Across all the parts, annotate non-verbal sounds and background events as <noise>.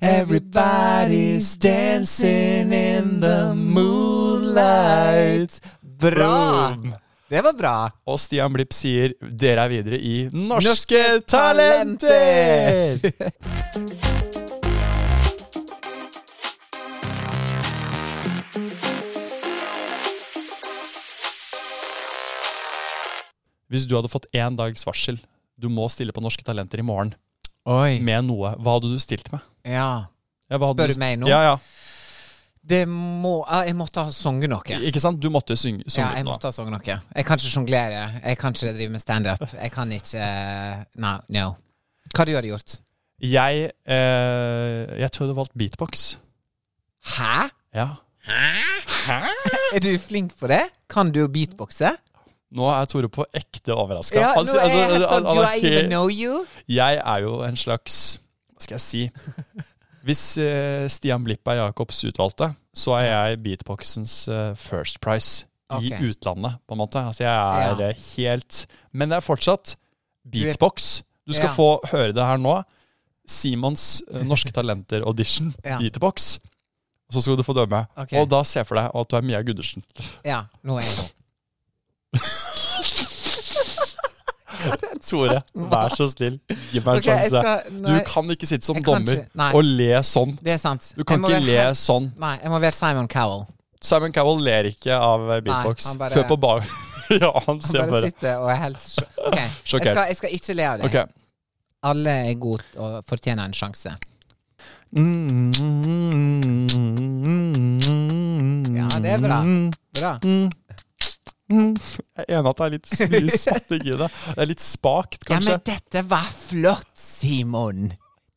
Everybody's dancing in the moonlight. Bra! Det var bra. Og Stian Blipp sier dere er videre i Norske, Norske Talenter! Hvis du hadde fått én dags varsel, du må stille på Norske Talenter i morgen Oi. med noe, hva hadde du stilt med? Ja. Ja, Spør du meg nå? Ja, ja. Det må Jeg måtte ha sunget noe. Ikke sant? Du måtte synge, Ja, jeg noe. måtte ha sunget noe. Jeg kan ikke sjonglere. Jeg kan ikke drive med standup. Jeg kan ikke Nei, no. Hva du hadde gjort? Jeg, eh, jeg tror jeg hadde valgt beatbox. Hæ? Ja. Er du flink på det? Kan du beatboxe? Nå er Tore på ekte overraska. Ja, nå er jeg helt sånn Do I even know you? Jeg er jo en slags Hva skal jeg si? Hvis uh, Stian Blipp er Jacobs utvalgte, så er jeg beatboxens uh, first prize i utlandet, på en måte. Altså jeg er Ja. helt Men det er fortsatt beatbox. Du skal Ja. få høre det her nå. Simons uh, Norske Talenter-audition, Ja. beatbox. Og så skal du få dømme. Okay. Og da se for deg at du er Mia Gundersen. Ja, nå er jeg sånn. Tore, vær så snill, gi meg en okay, sjanse. skal- Du kan ikke sitte som dommer ikke- og le sånn. Det er sant. Du kan ikke le helt- sånn. Nei, jeg må være Simon Cowell. Simon Cowell ler ikke av beatbox. han bare- Før på bar. <laughs> ja, han Han ser bare bare sitter og er helt sjokkert. Ok, jeg <laughs> skal, jeg skal ikke le av det. Okay. Alle er gode og fortjener en sjanse. Ja, det er bra. Bra. Jeg er enig at det er litt spattig mye spatting i det. Det er litt spakt, kanskje. Ja, men dette var flott, Simon.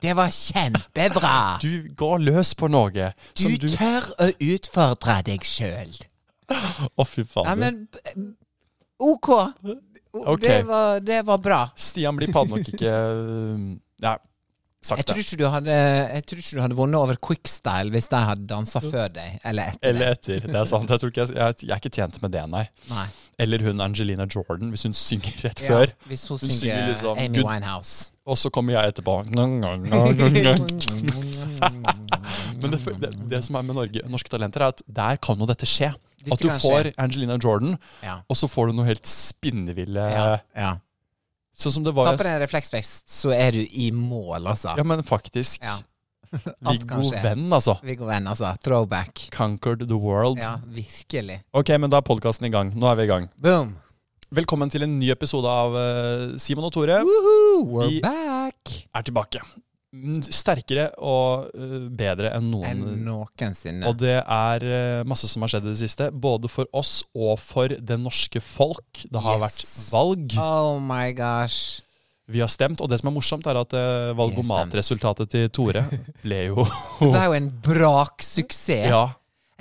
Det var kjempebra. <laughs> Du går løs på noe som Du du tør å utfordre deg sjøl. Å, fy faen. Ja, men OK. okay. Det, var, det var bra. Stian blir hadde nok ikke <laughs> Ja, Jeg tror ikke du hadde, jeg tror ikke du hadde vunnet over Quickstyle hvis de hadde dansa før deg, eller etter Eller etter. Det er sant. Jeg, tror ikke jeg, jeg, jeg er ikke tjent med det, nei. Nei. Eller hun Angelina Jordan, hvis hun synger rett Ja, før. hvis hun Hun synger synger liksom Amy Winehouse. Og så kommer jeg etterpå. <laughs> Men det, det, det som er med Norge, Norske Talenter, er at der kan jo dette skje. Dette at du får skje. Angelina Jordan, Ja. og så får du noe helt spinneville Ja. ja. Sånn som det Ta på deg en refleksvest, så er du i mål, altså. Ja, men faktisk. Ja. <laughs> Viggo. Venn, altså. Viggo Venn, altså. Throwback. Conquered the world. Ja, virkelig. Ok, men da er podkasten i gang. Nå er vi i gang. Boom. Velkommen til en ny episode av eh, Simon og Tore. Woohoo, we're Vi- back! Er tilbake. Sterkere og eh, bedre enn noen. Enn noensinne. Og det er eh, masse som har skjedd i det siste, både for oss og for det norske folk. Det har Yes. vært valg. Oh my gosh. Vi har stemt, og det som er morsomt, er at eh, valgomatresultatet til Tore <laughs> ble jo Det er jo en braksuksess. Ja.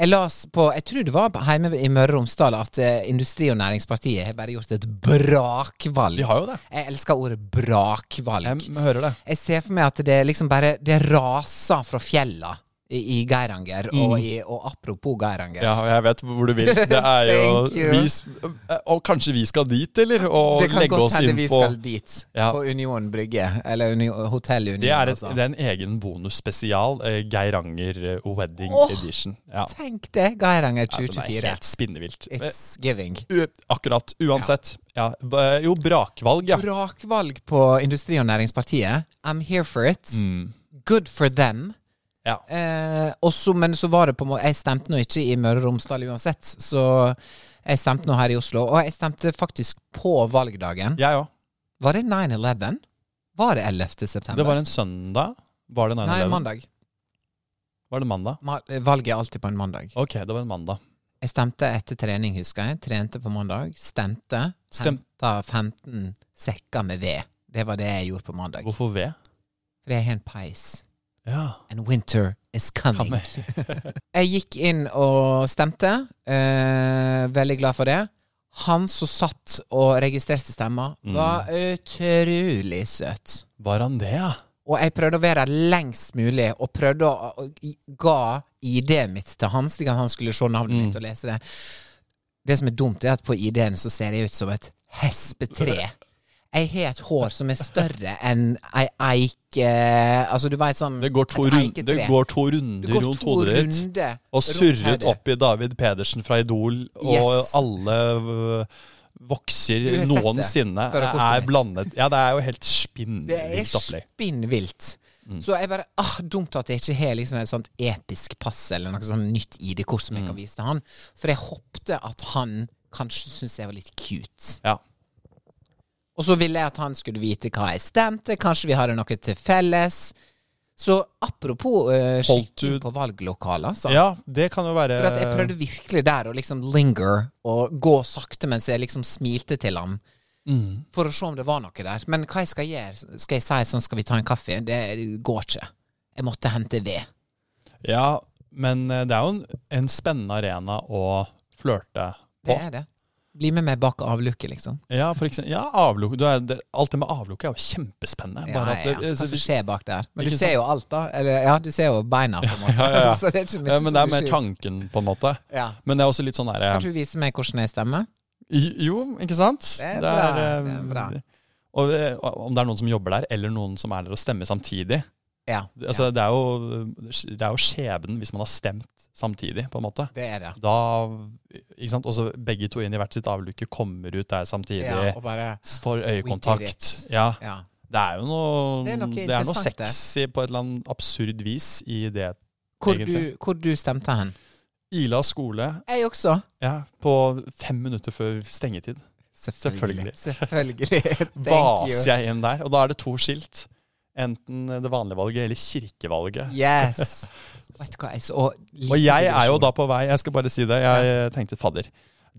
Jeg las på, jeg tror det var hjemme i Møre og Romsdal at eh, Industri- og Næringspartiet har bare gjort et brakvalg. De har jo det. Jeg elsker ordet brakvalg. Jeg hører det. Jeg ser for meg at det liksom bare Det raser fra fjella i, Geiranger. Geiranger. Og, i, og apropos Geiranger. Mm. Ja, jeg vet hvor du vil. Det er jo <laughs> Thank vi, Og kanskje vi skal dit, eller? Og det kan godt oss hende vi skal dit. Ja. På Union Brygge. Eller Uni Hotell Union. det er, et, altså. det er en egen bonusspesial. Eh, Geiranger eh, Wedding oh, Edition. Ja. Tenk det! Geiranger Ja, det er helt spinnevilt. Eh, It's giving. u- Akkurat. Uansett. Ja. Jo, brakvalg, ja. Brakvalg på Industri- og Næringspartiet. I'm here for it. Mm. Good for them. Ja. Eh, også, men så var det på Jeg stemte nå ikke i Møre og Romsdal uansett, så jeg stemte nå her i Oslo. Og jeg stemte faktisk på valgdagen. Jeg òg. Var det 9-11? Var det 11. september? Det var en søndag. Var det 9-11? Nei, mandag. Var det mandag? Ma valget er alltid på en mandag. Ok, det var en mandag. Jeg stemte etter trening, husker jeg. Trente på mandag. Stemte. Stem- Henta 15 sekker med ved Det var det jeg gjorde på mandag. Hvorfor ved? For jeg har en peis. Ja. And winter is coming. <laughs> Jeg gikk inn og stemte. Eh, veldig glad for det. Han som satt og registrerte stemmer, Mm. var utrolig søt. Var han det, ja? Og jeg prøvde å være lengst mulig, og prøvde å, og ga ID-et mitt til han, slik at han skulle se navnet Mm. mitt og lese det. Det som er dumt, er at på ID-en så ser jeg ut som et hespetre. <laughs> Jeg har et hår som er større enn ei eik eh, Altså, du veit sånn Det går to, runde, det går to runder går rundt hodet ditt. Og surret opp i David Pedersen fra Idol, og Yes. alle vokser noensinne er blandet. Ja, det er jo helt Det er spinnvilt Mm. Så jeg bare ah, Dumt at jeg ikke har liksom et sånt episk pass eller noe sånt nytt ID-kort som jeg Mm. kan vise til han. For jeg håpte at han kanskje syntes jeg var litt cute. Ja. Og så ville jeg at han skulle vite hva jeg stemte. Kanskje vi hadde noe til felles. Så apropos uh, Holdt skikking på valglokaler, så. ja, det kan jo være For at jeg prøvde virkelig der å liksom linger og gå sakte mens jeg liksom smilte til han. mm. For å se om det var noe der. Men hva jeg skal gjøre? Skal jeg si sånn, skal vi ta en kaffe? Det går ikke. Jeg måtte hente ved. Ja, men øh, det er jo en, en spennende arena å flørte på. Det er det. Bli med meg bak avluket, liksom. Ja, for eksempel, ja, avluk, du er, det, alt det med avlukket er jo kjempespennende. Ja, Bare ja, at ja. det, Hva som skjer bak der. Men du ser jo alt, da. Eller ja, du ser jo beina, på en måte. <laughs> Ja, ja, ja. <laughs> Så det er ikke mye ja, men det er mer tanken, på en måte. Ja. Men det er også litt sånn derre Kan du vise meg hvordan jeg stemmer? Jo, ikke sant? Det er bra, eh, det er bra. Og eh, om det er noen som jobber der, eller noen som er der og stemmer samtidig. Ja. Altså, det, er jo, det er jo skjebnen hvis man har stemt samtidig, på en måte. Det er det. Da ikke sant? Også begge to inn i hvert sitt avlukke kommer ut der samtidig. Ja, og bare Får øyekontakt. Ja. Ja. Det er jo noe Det er noe det er noe sexy på et eller annet absurd vis i det. Hvor du, hvor du stemte hen? Ila skole Jeg også. ja, på fem minutter før stengetid. Selvfølgelig. Selvfølgelig. <laughs> You. Vaser jeg inn der. Og da er det to skilt. Enten det vanlige valget eller kirkevalget. Yes. <laughs> Vet du hva, jeg så Og jeg er jo da på vei, jeg skal bare si det, jeg tenkte fadder.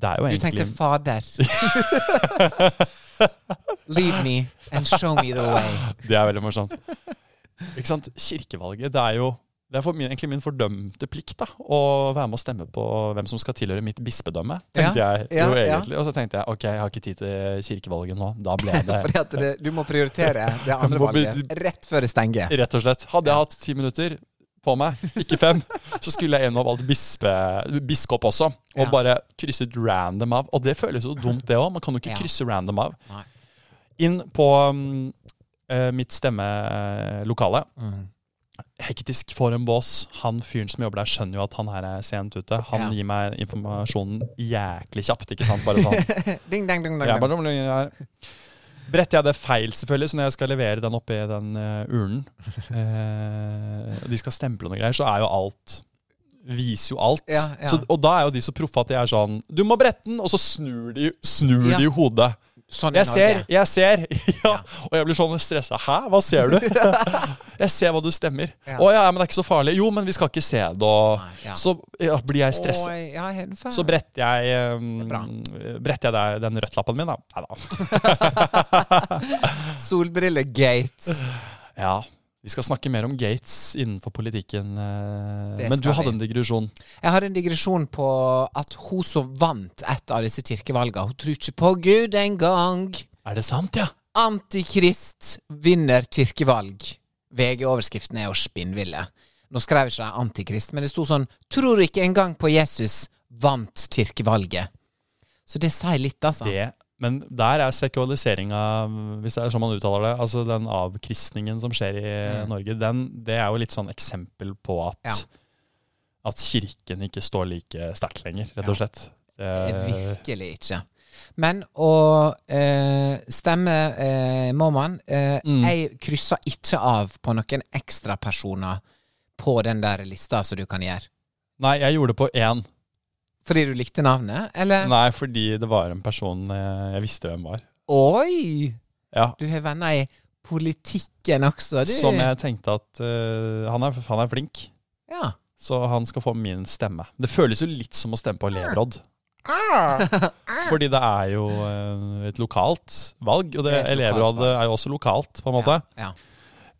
Det er jo Du egentlig tenkte fader. <laughs> Leave me and show me the way. Det er veldig morsomt. Ikke sant? Kirkevalget, det er jo det er for min, egentlig min fordømte plikt da, å være med og stemme på hvem som skal tilhøre mitt bispedømme. tenkte Ja, jeg jo ja. egentlig. Og så tenkte jeg ok, jeg har ikke tid til kirkevalget nå. Da ble <laughs> det Fordi at det, du må prioritere det <laughs> andre valget rett før det stenger. Rett og slett. Hadde jeg hatt ti minutter på meg, ikke fem, <laughs> så skulle jeg gjennom valgt bispe, biskop også. Og Ja. bare krysset random av. Og det føles jo dumt, det òg. Man kan jo ikke krysse random av. Nei. Inn på um, mitt stemmelokale. Mm. Hektisk for en bås. Han fyren som jobber der, skjønner jo at han her er sent ute. Han Ja. gir meg informasjonen jæklig kjapt, ikke sant? Bare sånn. <laughs> Ding, dang, ding, dang, Jeg bare. Bretter jeg det feil, selvfølgelig, så når jeg skal levere den oppi den uh, urnen, og de skal stemple noe greier, så er jo alt Viser jo alt. Ja, ja. Så, og da er jo de så proffe at de er sånn Du må brette den! Og så snur de, snur de hodet. Sånn Jeg ser, jeg ser! <laughs> ja. Og jeg blir sånn stressa. Hæ, hva ser du? <laughs> <laughs> jeg ser hva du stemmer. Ja. Å ja, men det er ikke så farlig. Jo, men vi skal ikke se det. Og ja. så ja, blir jeg stressa. Ja. Så bretter jeg, um, bretter jeg der, den rødtlappen min, da. Nei da. Solbrillegate. Ja. Vi skal snakke mer om Gates innenfor politikken. eh, Men du hadde vi. en digresjon. Jeg hadde en digresjon på at hun som vant et av disse kirkevalgene, hun tror ikke på Gud engang. Er det sant, ja? Antikrist vinner kirkevalg. VG-overskriften er jo spinnville. Nå skrev ikke de antikrist, men det sto sånn 'Tror ikke engang på Jesus vant kirkevalget'. Så det sier litt, altså. Det, men der er sekulariseringa, hvis det er sånn man uttaler det, altså den avkristningen som skjer i Mm. Norge, den, det er jo litt sånn eksempel på at, Ja. at kirken ikke står like sterkt lenger, rett og slett. Ja. Det, Virkelig ikke. Men å eh, stemme eh, må man. Eh, Mm. Jeg krysser ikke av på noen ekstrapersoner på den der lista som du kan gjøre. nei, jeg gjorde det på én. Fordi du likte navnet, eller? Nei, fordi det var en person eh, jeg visste hvem var. Oi! Ja, Du har venner i politikken også, du. Som jeg tenkte at uh, han, er, han er flink. Ja. Så han skal få min stemme. Det føles jo litt som å stemme på elevråd. <laughs> Fordi det er jo eh, et lokalt valg, og det, Det er elevrådet er jo også lokalt, på en måte. Ja.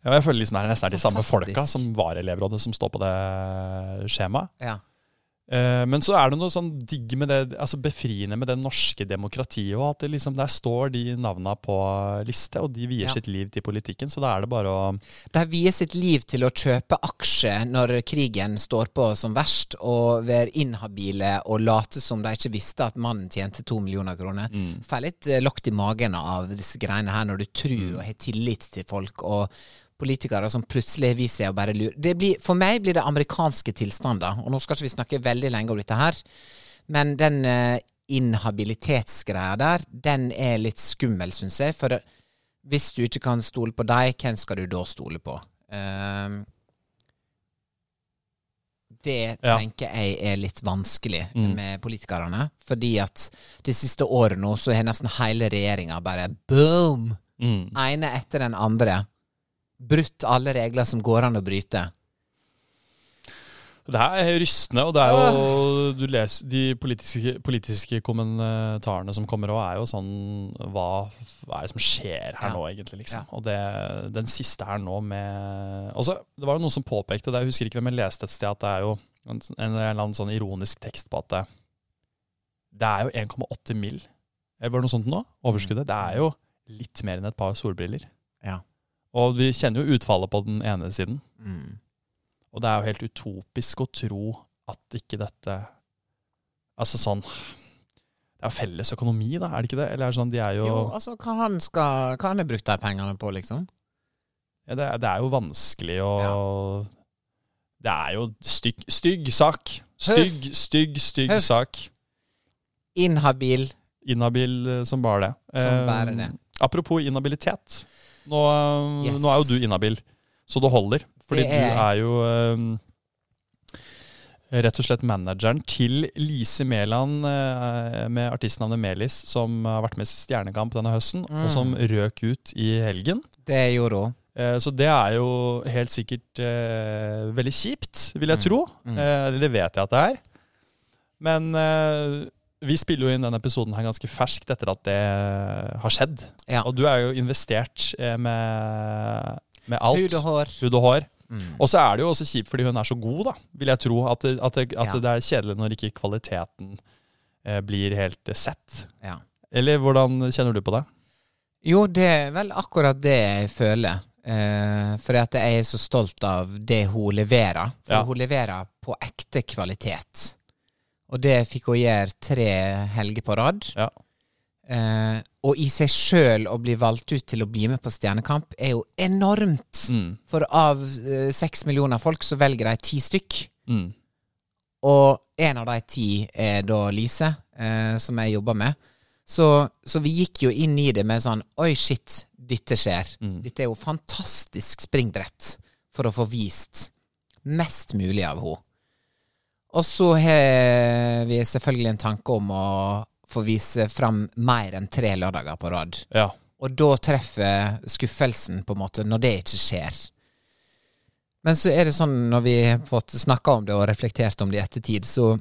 Ja, jeg føler liksom det er nesten de samme folka som var i elevrådet, som står på det skjemaet. ja. Eh, Men så er det noe sånn digg med det, altså befriende med det norske demokratiet og At det liksom, der står de navna på liste, og de vier Ja. sitt liv til politikken. Så da er det bare å De vier sitt liv til å kjøpe aksjer når krigen står på som verst, og være inhabile og late som de ikke visste at mannen tjente to millioner kroner. Får litt lukt i magen av disse greiene her, når du tror og har tillit til folk, og politikere som plutselig viser seg å bare lure. Det blir, for meg blir det amerikanske tilstander, og nå skal ikke vi snakke veldig lenge om dette her, men den uh, inhabilitetsgreia der, den er litt skummel, syns jeg. For hvis du ikke kan stole på dem, hvem skal du da stole på? Uh, det Ja. tenker jeg er litt vanskelig Mm. med politikerne. Fordi at det siste året nå så har nesten hele regjeringa bare boom! mm. ene etter den andre brutt alle regler som går an å bryte. Det her er rystende, og det er jo Du leser de politiske, politiske kommentarene som kommer òg, er jo sånn hva, hva er det som skjer her Ja. nå, egentlig? liksom? Ja. Og det, den siste her nå med også, Det var jo noen som påpekte det, jeg husker ikke hvem jeg leste et sted, at det er jo en, en eller annen sånn ironisk tekst på at det, det er jo 1,8 mill. Eller var det noe sånt nå? Overskuddet. Det er jo litt mer enn et par solbriller. Ja. Og vi kjenner jo utfallet på den ene siden. Mm. Og det er jo helt utopisk å tro at ikke dette Altså sånn Det er felles økonomi, da, er det ikke det? Eller er det sånn, de er jo, Jo, altså, hva han skal Hva han har brukt de pengene på, liksom? ja, det, det er jo vanskelig å Det er jo stygg, stygg sak. Stygg, stygg, stygg Huff. sak. Inhabil. Inhabil eh, som bare det. Som Eh, bare det. Apropos inhabilitet. Nå, eh, Yes. nå er jo du inhabil, så det holder. Fordi Det er du er jo eh, rett og slett manageren til Lise Mæland eh, med artistnavnet Melis, som har vært med i Stjernekamp denne høsten, Mm. og som røk ut i helgen. Det gjorde hun. Så det er jo helt sikkert veldig kjipt, vil jeg Mm. tro. Mm. Eh, Eller det vet jeg at det er. Men vi spiller jo inn denne episoden her ganske ferskt etter at det har skjedd. Ja. Og du er jo investert eh, med, med alt. Hud og hår. Hud og hår. Mm. Og så er det jo også kjipt fordi hun er så god, da, vil jeg tro. At det, at det, at Ja. det er kjedelig når ikke kvaliteten eh, blir helt sett. Ja. Eller hvordan kjenner du på det? Jo, det er vel akkurat det jeg føler. Eh, for at jeg er så stolt av det hun leverer. For Ja. hun leverer på ekte kvalitet. Og det fikk hun gjøre tre helger på rad. Ja. Eh, og i seg sjøl å bli valgt ut til å bli med på Stjernekamp er jo enormt. Mm. For av eh, seks millioner folk så velger de ti stykk. Mm. Og en av de ti er da Lise, eh, som jeg jobber med. Så, så vi gikk jo inn i det med sånn Oi, shit, dette skjer. Mm. Dette er jo fantastisk springbrett for å få vist mest mulig av henne. Og så har vi selvfølgelig en tanke om å få vise fram mer enn tre lørdager på rad. Ja. Og da treffer skuffelsen, på en måte, når det ikke skjer. Men så er det sånn, når vi har fått snakka om det og reflektert om det i ettertid, så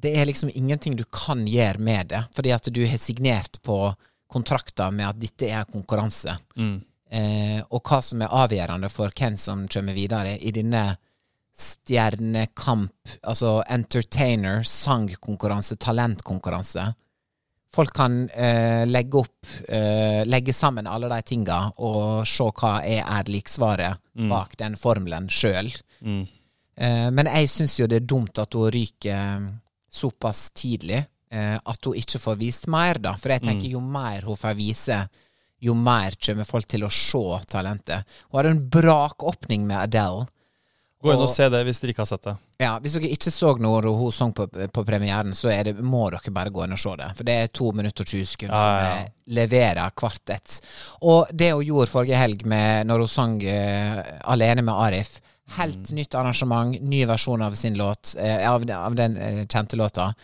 det er liksom ingenting du kan gjøre med det, fordi at du har signert på kontrakter med at dette er konkurranse. Mm. Eh, og hva som er avgjørende for hvem som kommer videre i denne stjernekamp, altså entertainer, sangkonkurranse, talentkonkurranse. Folk kan eh, legge opp, eh, legge sammen alle de tinga og se hva er ærliksvaret bak den formelen sjøl. Mm. Eh, men jeg syns jo det er dumt at hun ryker såpass tidlig. Eh, at hun ikke får vist mer, da. For jeg tenker jo mer hun får vise, jo mer kommer folk til å se talentet. Hun har en brakåpning med Adele. Gå inn og Og- se det hvis dere ikke har sett det. Ja, Hvis dere ikke så når hun sang på, på premieren, så det, må dere bare gå inn og se det. For det er to minutter og 20 sekunder Ja, ja, ja. som leverer hvert ett. Og det hun gjorde forrige helg med, når hun sang uh, alene med Arif Helt Mm. nytt arrangement, ny versjon av sin låt, uh, av, av den uh, kjente låta.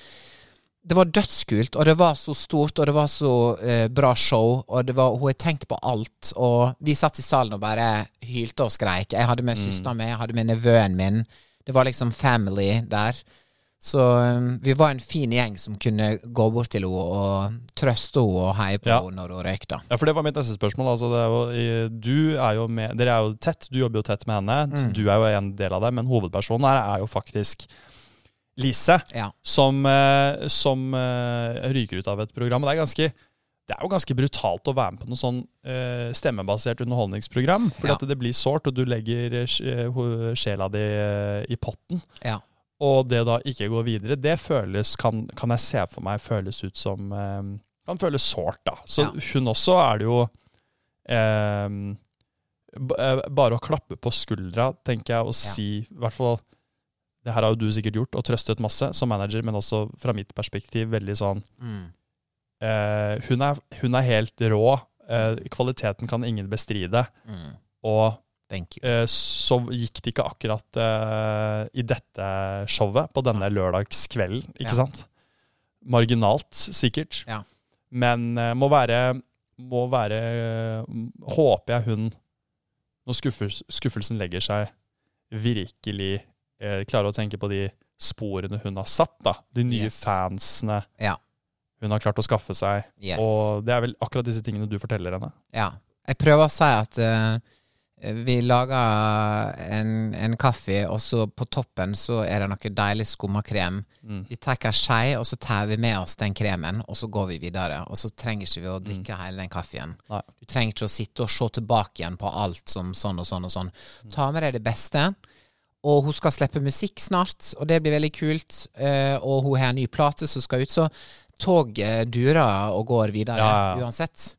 Det var dødskult, og det var så stort, og det var så eh, bra show, og det var, hun har tenkt på alt. Og vi satt i salen og bare hylte og skreik. Jeg hadde med mm. søstera mi, jeg hadde med nevøen min. Det var liksom family der. Så um, vi var en fin gjeng som kunne gå bort til henne og trøste henne og heie på Ja. henne når hun røykte. Ja, for det var mitt neste spørsmål. Altså, det er jo, du er med, dere er jo tett, du jobber jo tett med henne. Mm. Du er jo en del av det, men hovedpersonen her er jo faktisk Lise, Ja. som, eh, som eh, ryker ut av et program. Og Det er, ganske, det er jo ganske brutalt å være med på noe sånn uh, stemmebasert underholdningsprogram. Fordi Ja. det blir sårt, og du legger uh, sjela di uh, i potten. Ja. Og det da ikke går videre, det føles, kan, kan jeg se for meg føles ut som Kan føles sårt, da. Så Ja. hun også er det jo Bare å klappe på skuldra, tenker jeg, og si i hvert fall Det her har jo du sikkert gjort, og trøstet masse som manager, men også fra mitt perspektiv veldig sånn Mm. eh, hun, er, hun er helt rå. Eh, kvaliteten kan ingen bestride. Mm. Og eh, så gikk det ikke akkurat eh, i dette showet på denne lørdagskvelden, ikke Ja. sant? Marginalt, sikkert. Ja. Men eh, må være Må være Håper jeg hun, når skuffels, skuffelsen legger seg, virkelig eh, klarer å tenke på de sporene hun har satt. da. De nye Yes. fansene Ja. hun har klart å skaffe seg. Yes. Og det er vel akkurat disse tingene du forteller henne. Ja. Jeg prøver å si at uh, vi lager en, en kaffe, og så på toppen så er det noe deilig skummakrem. Mm. Vi tar en skje, og så tar vi med oss den kremen, og så går vi videre. Og så trenger ikke vi å drikke hele den kaffen. Nei. Du trenger ikke å sitte og se tilbake igjen på alt som sånn og sånn og sånn. Ta med deg det beste. Og hun skal slippe musikk snart, og det blir veldig kult. Uh, og hun har en ny plate som skal ut, så toget durer og går videre Ja, ja, ja. uansett.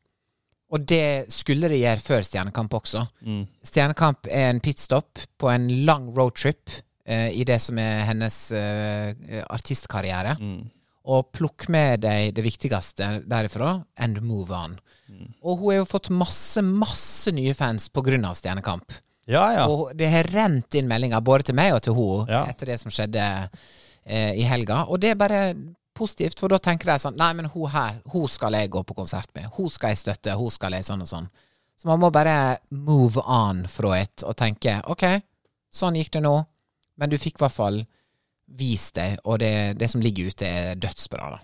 Og det skulle det gjøre før Stjernekamp også. Mm. Stjernekamp er en pitstop på en lang roadtrip uh, i det som er hennes uh, artistkarriere. Mm. Og plukk med deg det viktigste derifra, and move on. Mm. Og hun har jo fått masse, masse nye fans på grunn av Stjernekamp. Ja, ja. Og det har rent inn meldinger både til meg og til henne Ja. etter det som skjedde eh, i helga. Og det er bare positivt, for da tenker de sånn Nei, men hun her, hun skal jeg gå på konsert med. Hun skal jeg støtte. Hun skal jeg sånn og sånn. Så man må bare move on fra et og tenke OK, sånn gikk det nå, men du fikk i hvert fall vist deg, og det, det som ligger ute, er dødsbra, da.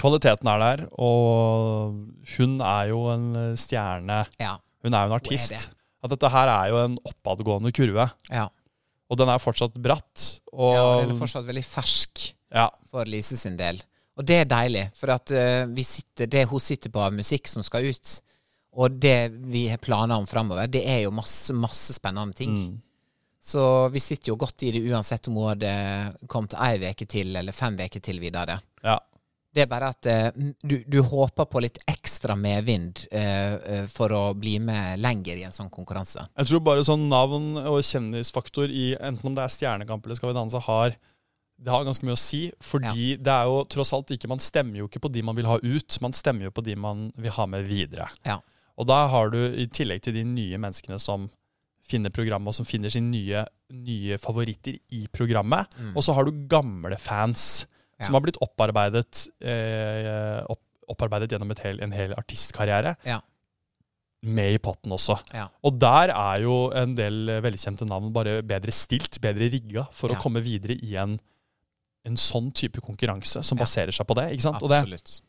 Kvaliteten er der, og hun er jo en stjerne. Ja. Hun er jo en Hun er artist. At dette her er jo en oppadgående kurve, Ja. og den er fortsatt bratt. Og ja og den er fortsatt veldig fersk. ja, for Lise sin del. Og det er deilig, for at uh, vi sitter, det hun sitter på av musikk som skal ut, og det vi har planer om framover, det er jo masse, masse spennende ting. Mm. Så vi sitter jo godt i det uansett om hun hadde kommet ei uke til eller fem uker til videre. ja. Det er bare at eh, du, du håper på litt ekstra medvind eh, eh, for å bli med lenger i en sånn konkurranse. Jeg tror bare sånn navn og kjendisfaktor i enten om det er Stjernekamp eller Skal vi danse, har det har ganske mye å si. Fordi det er jo tross alt ikke Man stemmer jo ikke på de man vil ha ut, man stemmer jo på de man vil ha med videre. Ja. Og da har du, i tillegg til de nye menneskene som finner programmet, og som finner sine nye, nye favoritter i programmet, og så har du gamle fans Ja. som har blitt opparbeidet, eh, opp, opparbeidet gjennom hel, en hel artistkarriere, Ja. med i potten også. Ja. Og der er jo en del velkjente navn bare bedre stilt, bedre rigga, for å komme videre i en, en sånn type konkurranse som baserer seg på det. ikke sant? Og det, Absolutt.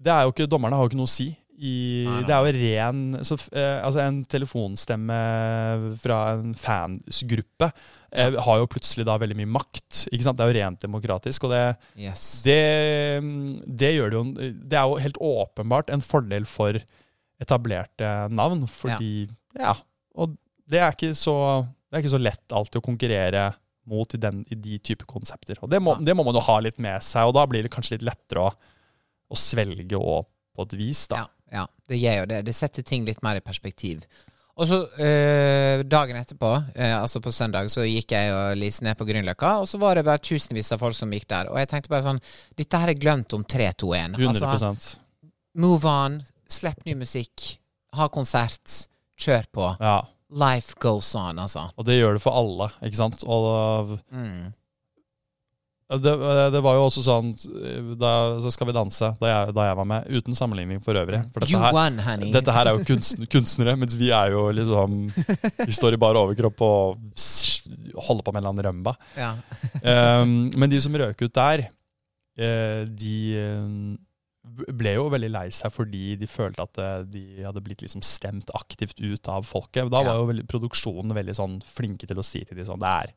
det er jo ikke, Dommerne har jo ikke noe å si. I, Nei, nei. Det er jo ren så, eh, altså En telefonstemme fra en fansgruppe eh, har jo plutselig da veldig mye makt. ikke sant? Det er jo rent demokratisk. og det, Yes. det, det gjør det jo Det er jo helt åpenbart en fordel for etablerte navn, fordi Ja. og det er ikke så det er ikke så lett alltid å konkurrere mot i, den, i de type konsepter. Og det må, Ja. det må man jo ha litt med seg, og da blir det kanskje litt lettere å, å svelge og på et vis, da. Ja, ja, det gjør jo det. Det setter ting litt mer i perspektiv. Og så øh, dagen etterpå, øh, altså på søndag, så gikk jeg og Lise ned på Grünerløkka, og så var det bare tusenvis av folk som gikk der. Og jeg tenkte bare sånn Dette her er glemt om 3, 2, 1. 100% Altså, move on, slipp ny musikk, ha konsert, kjør på. Ja. Life goes on, altså. Og det gjør det for alle, ikke sant? Og Mm. Det, det var jo også sånn da, Så Skal vi danse, da jeg, da jeg var med, uten sammenligning for øvrig. For dette her, won, dette her er jo kunstner, <laughs> kunstnere, mens vi er jo liksom Vi står i bar overkropp og holder på med en eller annen rømba. Ja. Um, <laughs> men de som røk ut der, eh, de eh, ble jo veldig lei seg fordi de følte at eh, de hadde blitt liksom stemt aktivt ut av folket. Da var jo veldig, produksjonen veldig sånn flinke til å si til de sånn Det er,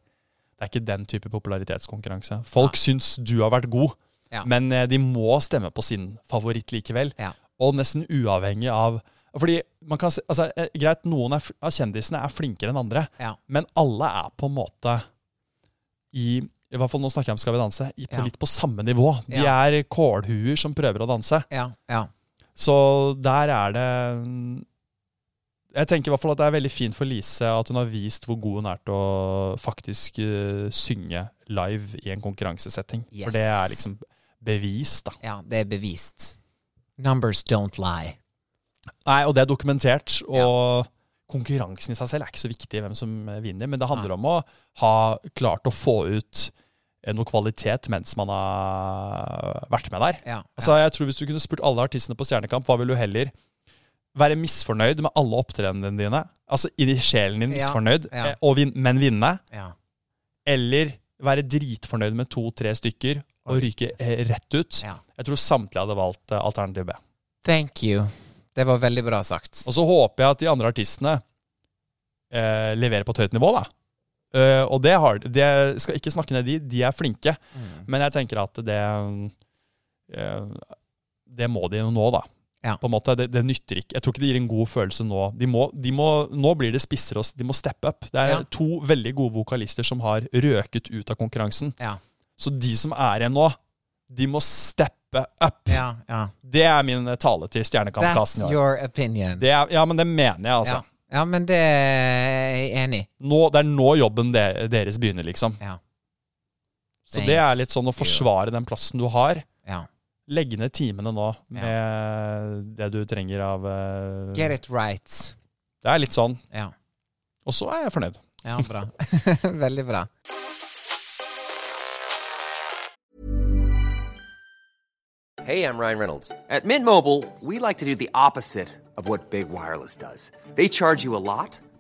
det er ikke den type popularitetskonkurranse. Folk syns du har vært god, Ja. men eh, de må stemme på sin favoritt likevel. Ja. Og nesten uavhengig av fordi man kan altså, eh, Greit, noen av kjendisene er flinkere enn andre, Ja. men alle er på en måte i i hvert fall nå snakker jeg om Skal vi danse, i, på Ja. litt på samme nivå. De Ja. er kålhuer som prøver å danse. Ja. ja. Så der er det Jeg tenker i hvert fall at det er veldig fint for Lise at hun har vist hvor god hun er til å faktisk uh, synge live i en konkurransesetting. Yes. For det er liksom bevist, da. Ja, det er bevist. Numbers don't lie. Nei, og det er dokumentert. Og konkurransen i seg selv er ikke så viktig hvem som vinner, men det handler om å ha klart å få ut eh, noe kvalitet mens man har vært med der. Ja. Altså, jeg tror Hvis du kunne spurt alle artistene på Stjernekamp, hva vil du heller være misfornøyd med alle opptredenene dine? Altså i sjelen din misfornøyd, ja. ja. og vin men vinne? ja. Eller være dritfornøyd med to-tre stykker og ryke eh, rett ut? Jeg tror samtlige hadde valgt eh, alternativ B. Thank you. Det var veldig bra sagt. Og så håper jeg at de andre artistene eh, leverer på et høyt nivå, da. Eh, og det har de. skal ikke snakke ned de, de er flinke. Mm. Men jeg tenker at det eh, Det må de nå, da. Ja. På en måte, det, det nytter ikke. Jeg tror ikke det gir en god følelse nå. De må, de må, nå blir det spissere. De må steppe up. Det er Ja. to veldig gode vokalister som har røket ut av konkurransen. Ja. Så de som er igjen nå, de må steppe up. Ja, ja. Det er min tale til Stjernekamp-kassen. That's your opinion. Er, ja, men det mener jeg, altså. ja. ja, men det er jeg enig i. Det er nå jobben de, deres begynner, liksom. Ja. Så det er litt sånn å forsvare den plassen du har. ja. Legge ned timene nå med det du trenger av uh, Get it right. Det er litt sånn. Ja. Og så er jeg fornøyd. Ja, bra. <laughs> Veldig bra. Hey, I'm Ryan Reynolds. At Mint Mobile, we like to do the opposite of what Big Wireless does. They charge you a lot,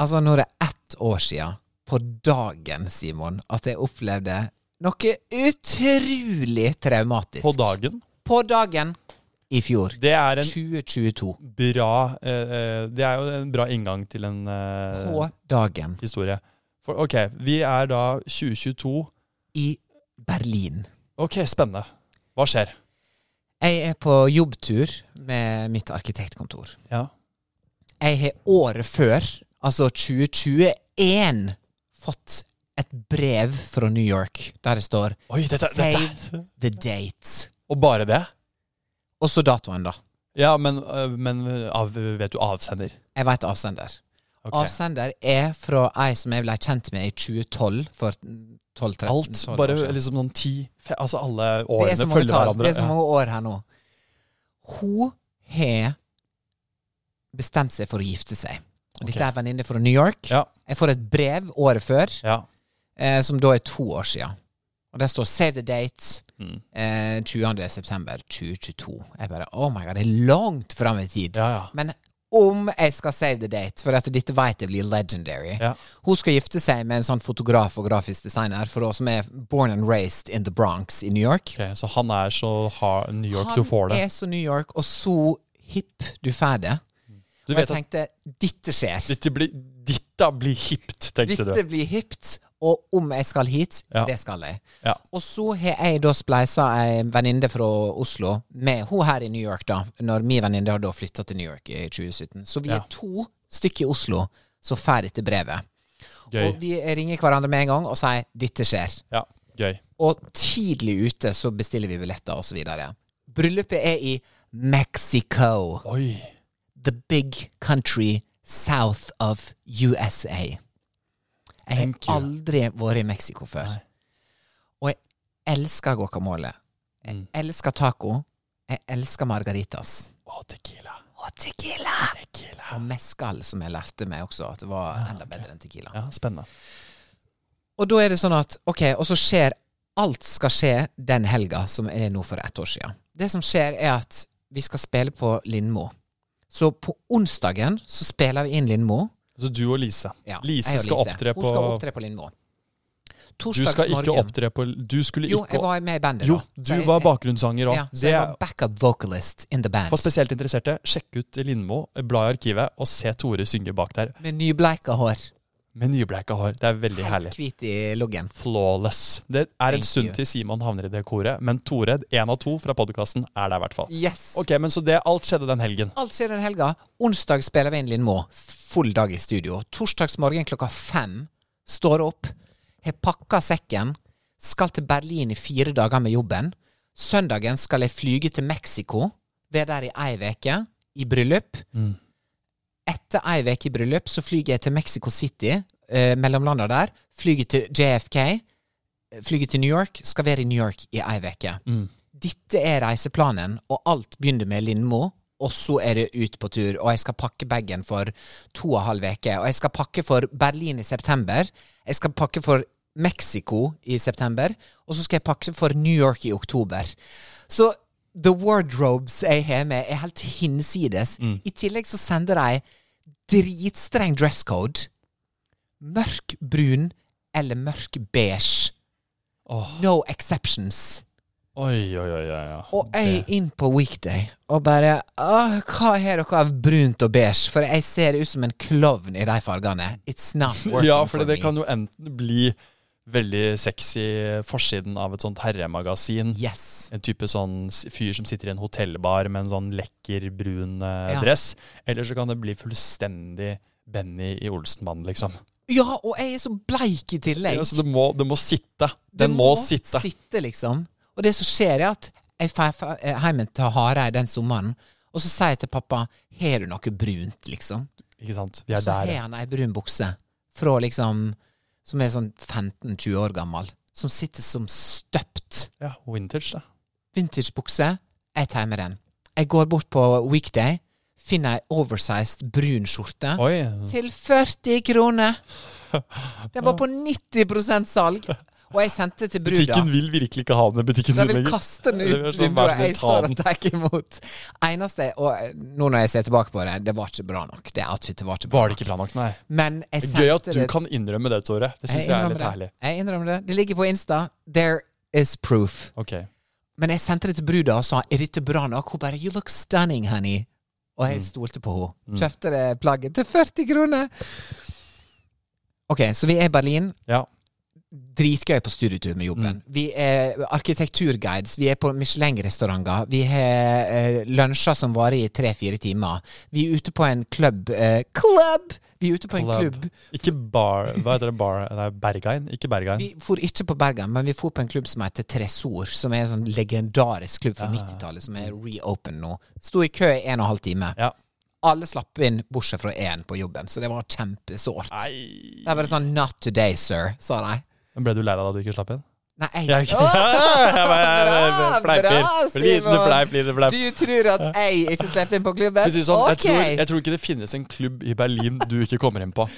Altså, nå er det ett år siden, på dagen, Simon, at jeg opplevde noe utrolig traumatisk. På dagen. På dagen i fjor. Det er en 2022. bra eh, eh, Det er jo en bra inngang til en eh, På dagen. historie. For ok, vi er da 2022. I Berlin. Ok, spennende. Hva skjer? Jeg er på jobbtur med mitt arkitektkontor. Ja. Jeg har året før, altså 2021, fått et brev fra New York der det står Oi, dette, dette. Save the date. Og bare det? Og så datoen, da. Ja, men, øh, men av, vet du avsender? Jeg veit avsender. Okay. Avsender er fra ei som jeg ble kjent med i 2012, for 12-13 Alt. Bare liksom noen ti Altså alle årene følger tall. hverandre. Det er så mange år her nå. Hun har bestemt seg for å gifte seg. Og Dette er venninne fra New York. Ja. Jeg får et brev året før, Ja. eh, som da er to år siden. Og der står 'Save the date'. Mm. Eh, 20. september 2022. Jeg bare Oh my god, det er langt fram i tid. Ja. Men om jeg skal save the date, for at dette vet jeg blir legendary. Hun skal gifte seg med en sånn fotograf og grafisk designer for oss som er born and raised in the Bronx i New York. Okay, så han er så hard, New York du får Han er så New York, og så hipp du får det. Du og jeg tenkte dette skjer. dette blir, dette blir hipt, tenkte Dette du. blir hipt, Og om jeg skal hit, Ja. det skal jeg. Ja. Og så har jeg da spleisa ei venninne fra Oslo med hun her i New York, da. Når min venninne har da flytta til New York i 2017. Så vi Ja. er to stykker i Oslo som får dette brevet. Gøy. Og vi ringer hverandre med en gang og sier 'dette skjer'. Ja, gøy. Og tidlig ute så bestiller vi billetter og så videre. Bryllupet er i Mexico. Oi. The big country south of USA. Jeg har aldri vært i Mexico før. Nei. Og jeg elsker guacamole. Jeg Mm. elsker taco. Jeg elsker margaritas. Og tequila. Og tequila! Tequila. Og mescal, som jeg lærte meg også, at det var enda bedre enn tequila. Ja, spennende. Og da er det sånn at Ok, og så skjer Alt skal skje den helga som er nå for ett år siden. Det som skjer, er at vi skal spille på Lindmo. Så på onsdagen så spiller vi inn Lindmo. Så du og Lise. Ja, Lise og skal Lise. opptre Hun på skal opptre på Lindmo. Du skal ikke opptre på Du skulle ikke Jo, jeg var med i bandet. Da. Jo, du jeg- var bakgrunnssanger òg. Ja, så jeg var backup vocalist in the band. For spesielt interesserte, sjekk ut Lindmo, bla i arkivet, og se Tore synge bak der. Med nybleika hår. Med nybleika hår. Det er veldig Helt herlig. hvit i luggen. Flawless. Det er en Thank stund you. til Simon havner i det koret, men Tore, én av to fra podkasten, er der i hvert fall. Yes! Ok, men Så det, alt skjedde den helgen. Alt skjer den helga. Onsdag spiller vi inn Lindmo. Full dag i studio. Torsdagsmorgen klokka fem står opp, har pakka sekken, skal til Berlin i fire dager med jobben. Søndagen skal jeg flyge til Mexico, være der i ei uke, i bryllup. Etter ei uke i bryllup så flyger jeg til Mexico City, eh, mellomlanda der. Flyger til JFK, eh, flyger til New York, skal være i New York i ei veke. Dette er reiseplanen, og alt begynner med Lindmo. Og så er det ut på tur, og jeg skal pakke bagen for to og en halv uke. Og jeg skal pakke for Berlin i september. Jeg skal pakke for Mexico i september. Og så skal jeg pakke for New York i oktober. Så the wardrobes jeg har med, er helt hinsides. I tillegg så sender de dritstreng dresscode. Mørk brun eller mørk beige. No exceptions. Oi, oi, oi. oi, oi Og jeg inn på weekday og bare Åh, Hva har dere av brunt og beige? For jeg ser ut som en klovn i de fargene. It's not <laughs> working Ja, for for det me. kan jo enten bli veldig sexy forsiden av et sånt herremagasin. Yes. En type sånn fyr som sitter i en hotellbar med en sånn lekker brun eh, Ja. dress. Eller så kan det bli fullstendig Benny i Olsenbanden, liksom. Ja, og jeg er så bleik i tillegg. Ja, så det må, det må sitte. Det må, må, sitte. sitte, liksom. Og det som skjer, er at jeg drar hjem til Hareid den sommeren, og så sier jeg til pappa Har du noe brunt, liksom? Ikke sant? Vi er så der. har han ei brun bukse fra liksom Som er sånn 15-20 år gammel. Som sitter som støpt. Ja, vintage, da. Vintage-bukse. Jeg tar med den. Jeg går bort på weekday, finner ei oversized brun skjorte. Oi. Til 40 kroner! <laughs> Den var på 90% salg. Og jeg sendte til bruda. Butikken vil virkelig ikke ha den butikken De sin vil lenger. kaste den ut sånn, vinduet. Jeg står og tar imot. Eneste Og eh, nå når jeg ser tilbake på det, det var ikke bra nok. Det outfitet var ikke bra Var det ikke bra nok, nei. Men jeg er Gøy at du det kan innrømme det, Tore. Det syns jeg, er litt det. herlig. Jeg innrømmer det. Det ligger på Insta. There is proof. Ok. Men jeg sendte det til bruda og sa er dette bra nok? Hun bare you look stunning, honey. Og Mm. jeg stolte på henne. Kjøpte det plagget til 40 kroner. Ok, så vi er i Berlin. Ja. Dritgøy på studietur med jobben. Mm. Vi er arkitekturguides, vi er på Michelin-restauranter. Vi har eh, lunsjer som varer i tre-fire timer. Vi er ute på en klubb eh, Club! Vi er ute på en klubb. Ikke bar Hva heter det? Bar, nei, Bergein? Ikke Bergein. Vi for ikke på Bergein, men vi for på en klubb som heter Tresor, som er en sånn legendarisk klubb fra 90-tallet, som er reopen nå. Sto i kø i en og en halv time. Ja. Alle slapp inn, bortsett fra én på jobben, så det var kjempesårt. Det er bare sånn 'Not today, sir', sa de. Men Ble du lei deg da du ikke slapp inn? Nei, jeg Jeg, jeg, Åh, bare fleiper. Liten fleip, liten fleip. Du tror at jeg ikke slipper inn på klubben? Sånn, jeg, tror, jeg tror ikke det finnes en klubb i Berlin du ikke kommer inn på.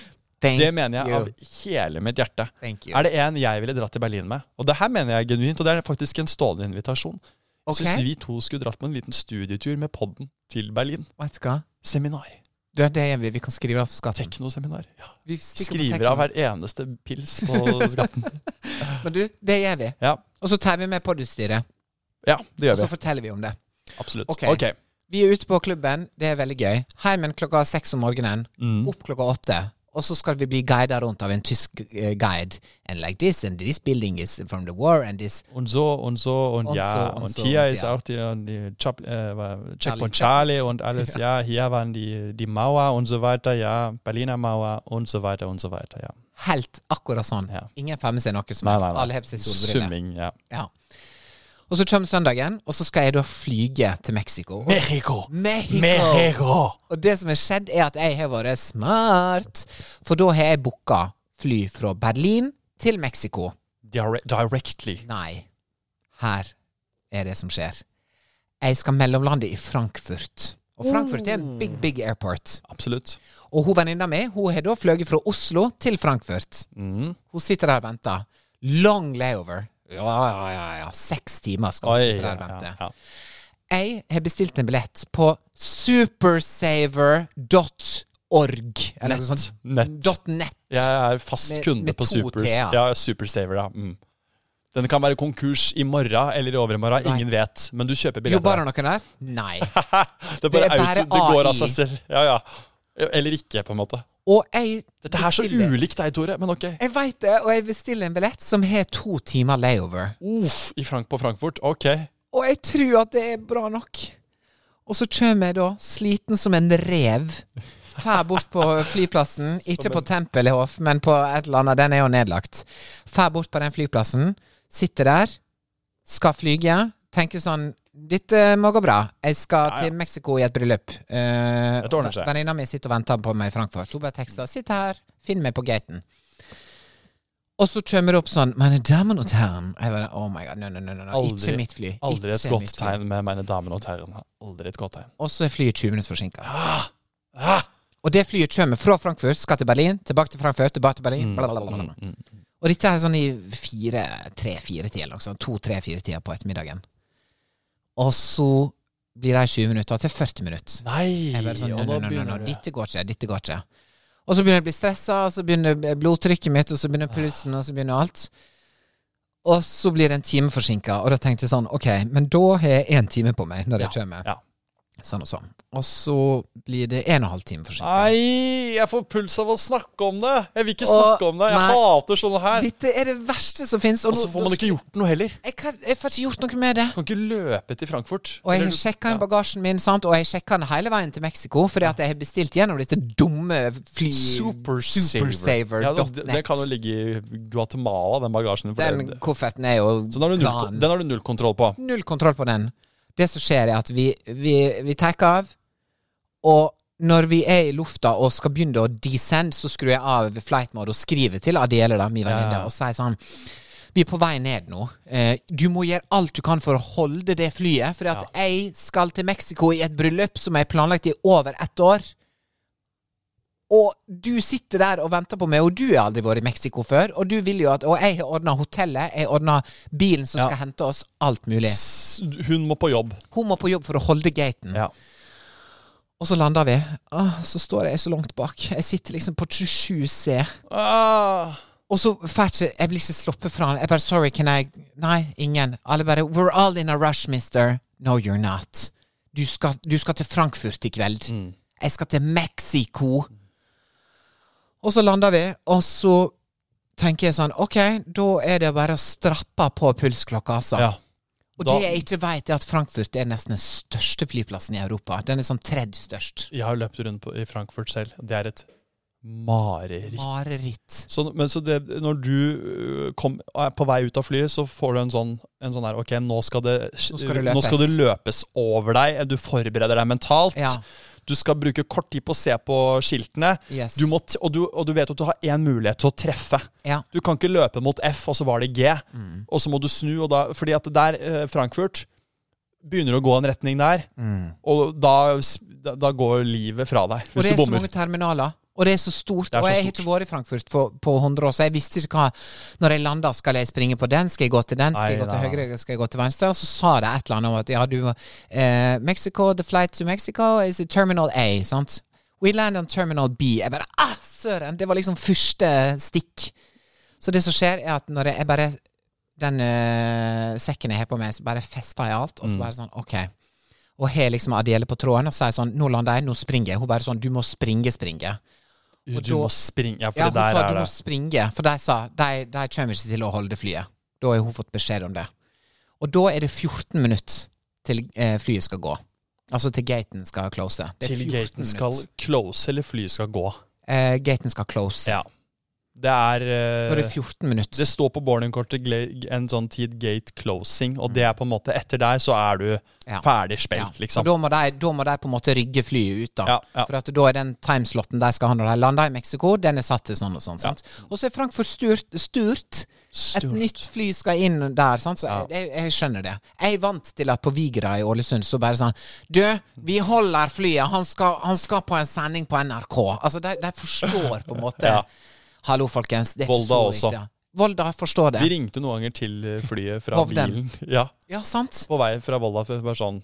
Thank Det mener jeg you. av hele mitt hjerte. Thank you. Er det en jeg ville dratt til Berlin med? Og det her mener jeg genuint, og det er faktisk en stående invitasjon. Okay. Ok. syns vi to skulle dratt på en liten studietur med podden til Berlin. Seminar. Du, det gjør vi. Vi kan skrive av skatten. Teknoseminar. Ja. Vi Skriver tekno. av hver eneste pils på skatten. <laughs> Men du, det gjør vi. Ja, Og så tar vi med podutstyret. ja det gjør vi. Og så forteller vi om det. Absolutt. Okay. Ok. Vi er ute på klubben, det er veldig gøy. Heimen klokka seks om morgenen. Mm. Opp klokka åtte. Og så skal vi bli guida rundt av en tysk eh, guide. And like this, and this building is from the war, and this Und so und so und, Und ja. so und und so hier und ist ja. auch die, die äh, Checkpoint Charlie. Charlie und <laughs> alles. ja. hier waren die, die Mauer und so weiter. Ja, Berliner Mauer und so weiter und so weiter. Ja. Helt akkurat sånn. Ja. Ingen får med seg noe som helst. Alle har på seg solbriller. Summing, ja. Ja. Og så kommer søndagen, og så skal jeg da flyge til Mexico. Mexico. Mexico! Mexico! Og det som har skjedd, er at jeg har vært smart. For da har jeg booka fly fra Berlin til Mexico. Dire directly. Nei, her er det som skjer. Jeg skal mellomlande i Frankfurt. Og Frankfurt er en big, big airport. Absolutt. Og hun venninna mi hun har da fløyet fra Oslo til Frankfurt. Mm. Hun sitter der og venter. Long layover. Ja, ja, ja. ja. Seks timer skal vi sitte der og vente. ja, ja. Jeg har bestilt en billett på supersaver.org. Eller noe sånt. Nett. .net. Jeg er fast kunde med på to Supers. Ja, Supersaver, ja. Mm. Den kan være konkurs i morgen eller i overmorgen. Ingen vet. Men du kjøper billetter. Jobber det noen der? Nei. <laughs> det, er bare det er bare auto, det går av seg selv. Ja, ja. Eller ikke, på en måte. Og jeg Dette her er så bestiller- ulikt deg, Tore, men ok. Jeg veit det, og jeg bestiller en billett som har to timer layover. Uff, i Frank på Frankfurt. Ok. Og jeg tror at det er bra nok. Og så kommer jeg da, sliten som en rev, fær bort på <laughs> flyplassen. Ikke på Tempelhof, men på et eller annet. Den er jo nedlagt. Fær bort på den flyplassen. Sitter der. Skal flyge. Tenker sånn Dette må gå bra. Jeg skal Ja, ja. til Mexico i et bryllup. Uh. Venninna mi sitter og venter på meg i Frankfurt. Hun bare tekster 'Sitt her. Finn meg på gaten'. Og så kommer det opp sånn 'Mine damer og herren'. Jeg bare, oh my god, no, no, no, no. Aldri- Ikke mitt fly. Aldri et Ikke godt tegn med mine damer og herrer. Aldri et godt tegn. Og så er flyet 20 minutter forsinka. Ah, Og det flyet kommer fra Frankfurt, skal til Berlin, tilbake til Frankfurt, tilbake til Berlin. Bla, blablabla. mm, mm. Og dette er sånn i fire, tre-fire-tida, liksom. To-tre-fire-tida på ettermiddagen. Og så blir det 20 minutter til 40 minutter. Nei! Jeg bare sånn, no, no, no, no, det. dette går ikke, dette går ikke. Og så begynner jeg å bli stressa, og så begynner blodtrykket mitt, og så begynner pulsen, og så begynner alt. Og så blir det en time forsinka, og da tenkte jeg sånn, ok, men da har jeg én time på meg når jeg kommer. Ja. Sånn og sånn. Og så blir det en og en halv time forsinket. Nei, jeg får puls av å snakke om det! Jeg vil ikke Og- snakke om det. Jeg nei. hater sånne her. Dette er det verste som fins. Og så får man ikke gjort noe heller. jeg, kan, jeg får ikke gjort noe med det. Du kan ikke løpe til Frankfurt. Og jeg har sjekka inn ja. bagasjen min, sant? og jeg sjekka den hele veien til Mexico, fordi at jeg har bestilt gjennom dette dumme fly... Supersaver. Ja, den, den kan jo ligge i Guatemala, den bagasjen. Den det, kofferten er jo så den har, du null, den har du null kontroll på. Null kontroll på den. Det som skjer, er at vi, vi, vi tar av, og når vi er i lufta og skal begynne å descend, så skrur jeg av flight mode og skriver til Adiele, da, min venninne, Ja. og sier sånn Vi er på vei ned nå. Eh, du må gjøre alt du kan for å holde det flyet. For at jeg skal til Mexico i et bryllup som jeg har planlagt i over ett år. Og du sitter der og venter på meg, og du har aldri vært i Mexico før. Og du vil jo at Og jeg har ordna hotellet, jeg har ordna bilen som Ja. skal hente oss. Alt mulig. Hun må på jobb. Hun må på jobb for å holde gaten. Ja. Og så lander vi. Ah, så står jeg så langt bak. Jeg sitter liksom på 27C. Ah, Og så får jeg Jeg blir ikke sluppet fra han. Jeg bare Sorry, can I Nei, ingen. Alle bare We're all in a rush, mister. No, you're not. Du skal, du skal til Frankfurt i kveld. Mm. Jeg skal til Mexico. Og så lander vi, og så tenker jeg sånn Ok, da er det bare å strappe på pulsklokka, altså. ja. Og Da- det jeg ikke vet, er at Frankfurt er nesten den største flyplassen i Europa. Den er sånn tredje størst. Jeg har løpt rundt på, i Frankfurt selv. Det er et mareritt. Mareritt. Så, men så det, når du øh, kom, er på vei ut av flyet, så får du en sånn, en sånn her Ok, nå skal, det, Nå skal det nå skal det løpes. over deg. Du forbereder deg mentalt. Ja. Du skal bruke kort tid på å se på skiltene. Yes. Du må og, du, og du vet at du har én mulighet til å treffe. Ja. Du kan ikke løpe mot F, og så var det G. Mm. Og så må du snu, og da, fordi at der, eh, Frankfurt begynner å gå en retning der, og da, da, går livet fra deg. Og Hvis det du er så mange terminaler. Og det er så stort. Er så og jeg har ikke vært i Frankfurt på, på 100 år, så jeg visste ikke hva Når jeg landa, skal jeg springe på den? Skal jeg gå til den? Skal jeg gå til høyre? Skal jeg gå til venstre? Og så sa det et eller annet om at ja, du eh, Mexico, the flight to Mexico is in terminal A, sant? We land on terminal B. Jeg bare ah, søren! Det var liksom første stikk. Så det som skjer, er at når jeg, jeg bare Den uh, sekken jeg har på meg, så bare fester jeg alt, og så bare sånn OK. Og har liksom Adiele på tråden og sier sånn Nå lander jeg, nå springer jeg. Hun bare sånn Du må springe, springe. Og Du da- må springe. Ja, for Ja, der sa er du det. må springe, for de sa de, de kommer ikke til å holde flyet. Da har hun fått beskjed om det. Og da er det 14 minutter til eh, flyet skal gå. Altså til gaten skal close. Det Til 14 gaten skal close, eller flyet skal gå. Eh, gaten skal close. Ja. Det er uh, det eh, 14 minutter. Det står på boardingkortet en sånn tid gate closing, og det er på en måte Etter der så er du Ja. ferdig spilt, ja. liksom. da må, de, da må de på en måte rygge flyet ut, da. Ja, ja. For at da er den timeslotten de skal ha når de lander i Mexico, den er satt til sånn og sånn. sant? Og så er Frankfurt sturt. sturt. Et nytt fly skal inn der, sant? så jeg, jeg skjønner det. Jeg er vant til at på Vigra i Ålesund så bare sånn Du, vi holder flyet, han skal, han skal på en sending på NRK. Altså, de, de forstår på en måte. Hallo, folkens. Det er Volda ikke så viktig. Volda forstår det. Vi ringte noen ganger til eh, flyet fra Hovden. bilen. <laughs> Ja, Ja, sant? På vei fra Volda. For bare sånn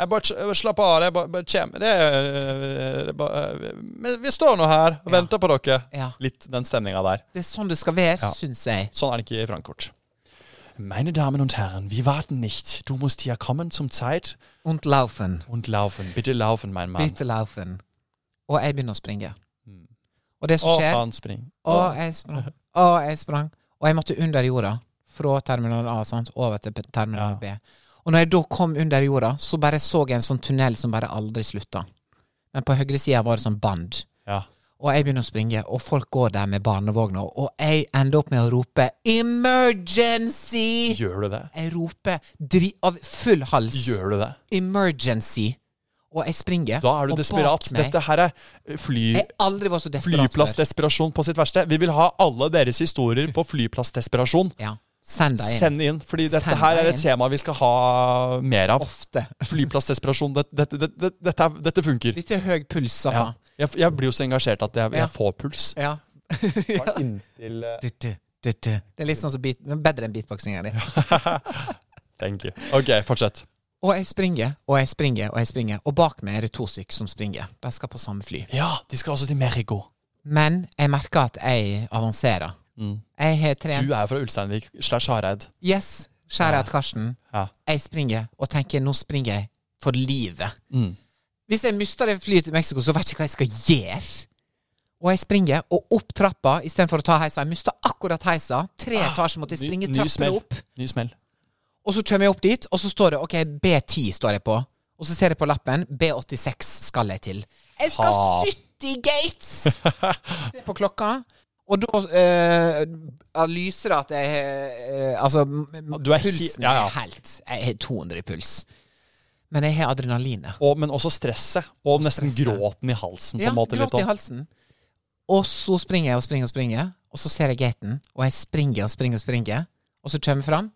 jeg bare, Slapp av, jeg bare, bare kjem. Det er, det er bare, vi står nå her og Ja. venter på dere. Ja. Litt den stemninga der. Det er sånn du skal være, Ja. syns jeg. Sånn er det ikke i Frankfurt. Meine Damen und Herren, wir warten nicht. Du musst hier kommen zum Zeit Und laufen. und laufen. Bitte laufen, mein Mann. Bitte laufen. Og jeg begynner å springe. Og det som skjer faen, spring. Og jeg sprang. Og jeg sprang. Og jeg måtte under jorda. Fra terminal A sant? over til terminal. B. Og når jeg da kom under jorda, så bare så jeg en sånn tunnel som bare aldri slutta. Men på høyresida var det sånn band. Ja. Og jeg begynner å springe, og folk går der med barnevogna, og jeg ender opp med å rope 'emergency'! Gjør du det? Jeg roper dri av full hals. Gjør du det? 'Emergency'. Og jeg springer. Da er du og bak desperat. meg- Dette her er fly... Flyplassdesperasjon på sitt verste. Vi vil ha alle deres historier på flyplassdesperasjon. Ja. Send deg inn. Send inn, fordi dette Send her er et inn. tema vi skal ha mer av. Ofte. <laughs> Flyplassdesperasjon. Dette, dette, dette, dette, er- dette funker. Litt høy puls, Ja. altså. Jeg, jeg blir jo så engasjert at jeg, jeg får puls. Ja. <laughs> <laughs> Inntil uh... Du, du, du, du. Det er litt sånn som beat, bedre enn beatboxinga di. Thank you. Ok, fortsett. Og jeg springer, og jeg springer, og jeg springer. Og bak meg er det to stykker som springer. De skal på samme fly. Ja, de skal også til Merigo. Men jeg merker at jeg avanserer. Mm. Jeg har trent Du er fra Ulsteinvik slash Hareid. Yes. Skjæret Karsten. Ja. Jeg springer, og tenker nå springer jeg for livet. Mm. Hvis jeg mister det flyet til Mexico, så vet jeg ikke hva jeg skal gjøre. Og jeg springer, og opp trappa istedenfor å ta heisa. Jeg mister akkurat heisa. Tre etasjer måtte jeg springe ny, smell. opp. Ny smell. Og så kommer jeg opp dit, og så står det OK, B10 står jeg på. Og så ser jeg på lappen. B86 skal jeg til. Jeg skal Ha. 70 gates! <laughs> Se på klokka. Og da øh, lyser det at jeg øh, Altså, Du er pulsen ja, ja. er helt Jeg har 200 i puls. Men jeg har adrenalinet. Og, men også stresset. Og nesten stresset. gråten i halsen. på Ja, måte gråt i halsen. Og så springer jeg og springer og springer, og så ser jeg gaten, og jeg springer og springer og springer, og så kommer jeg fram,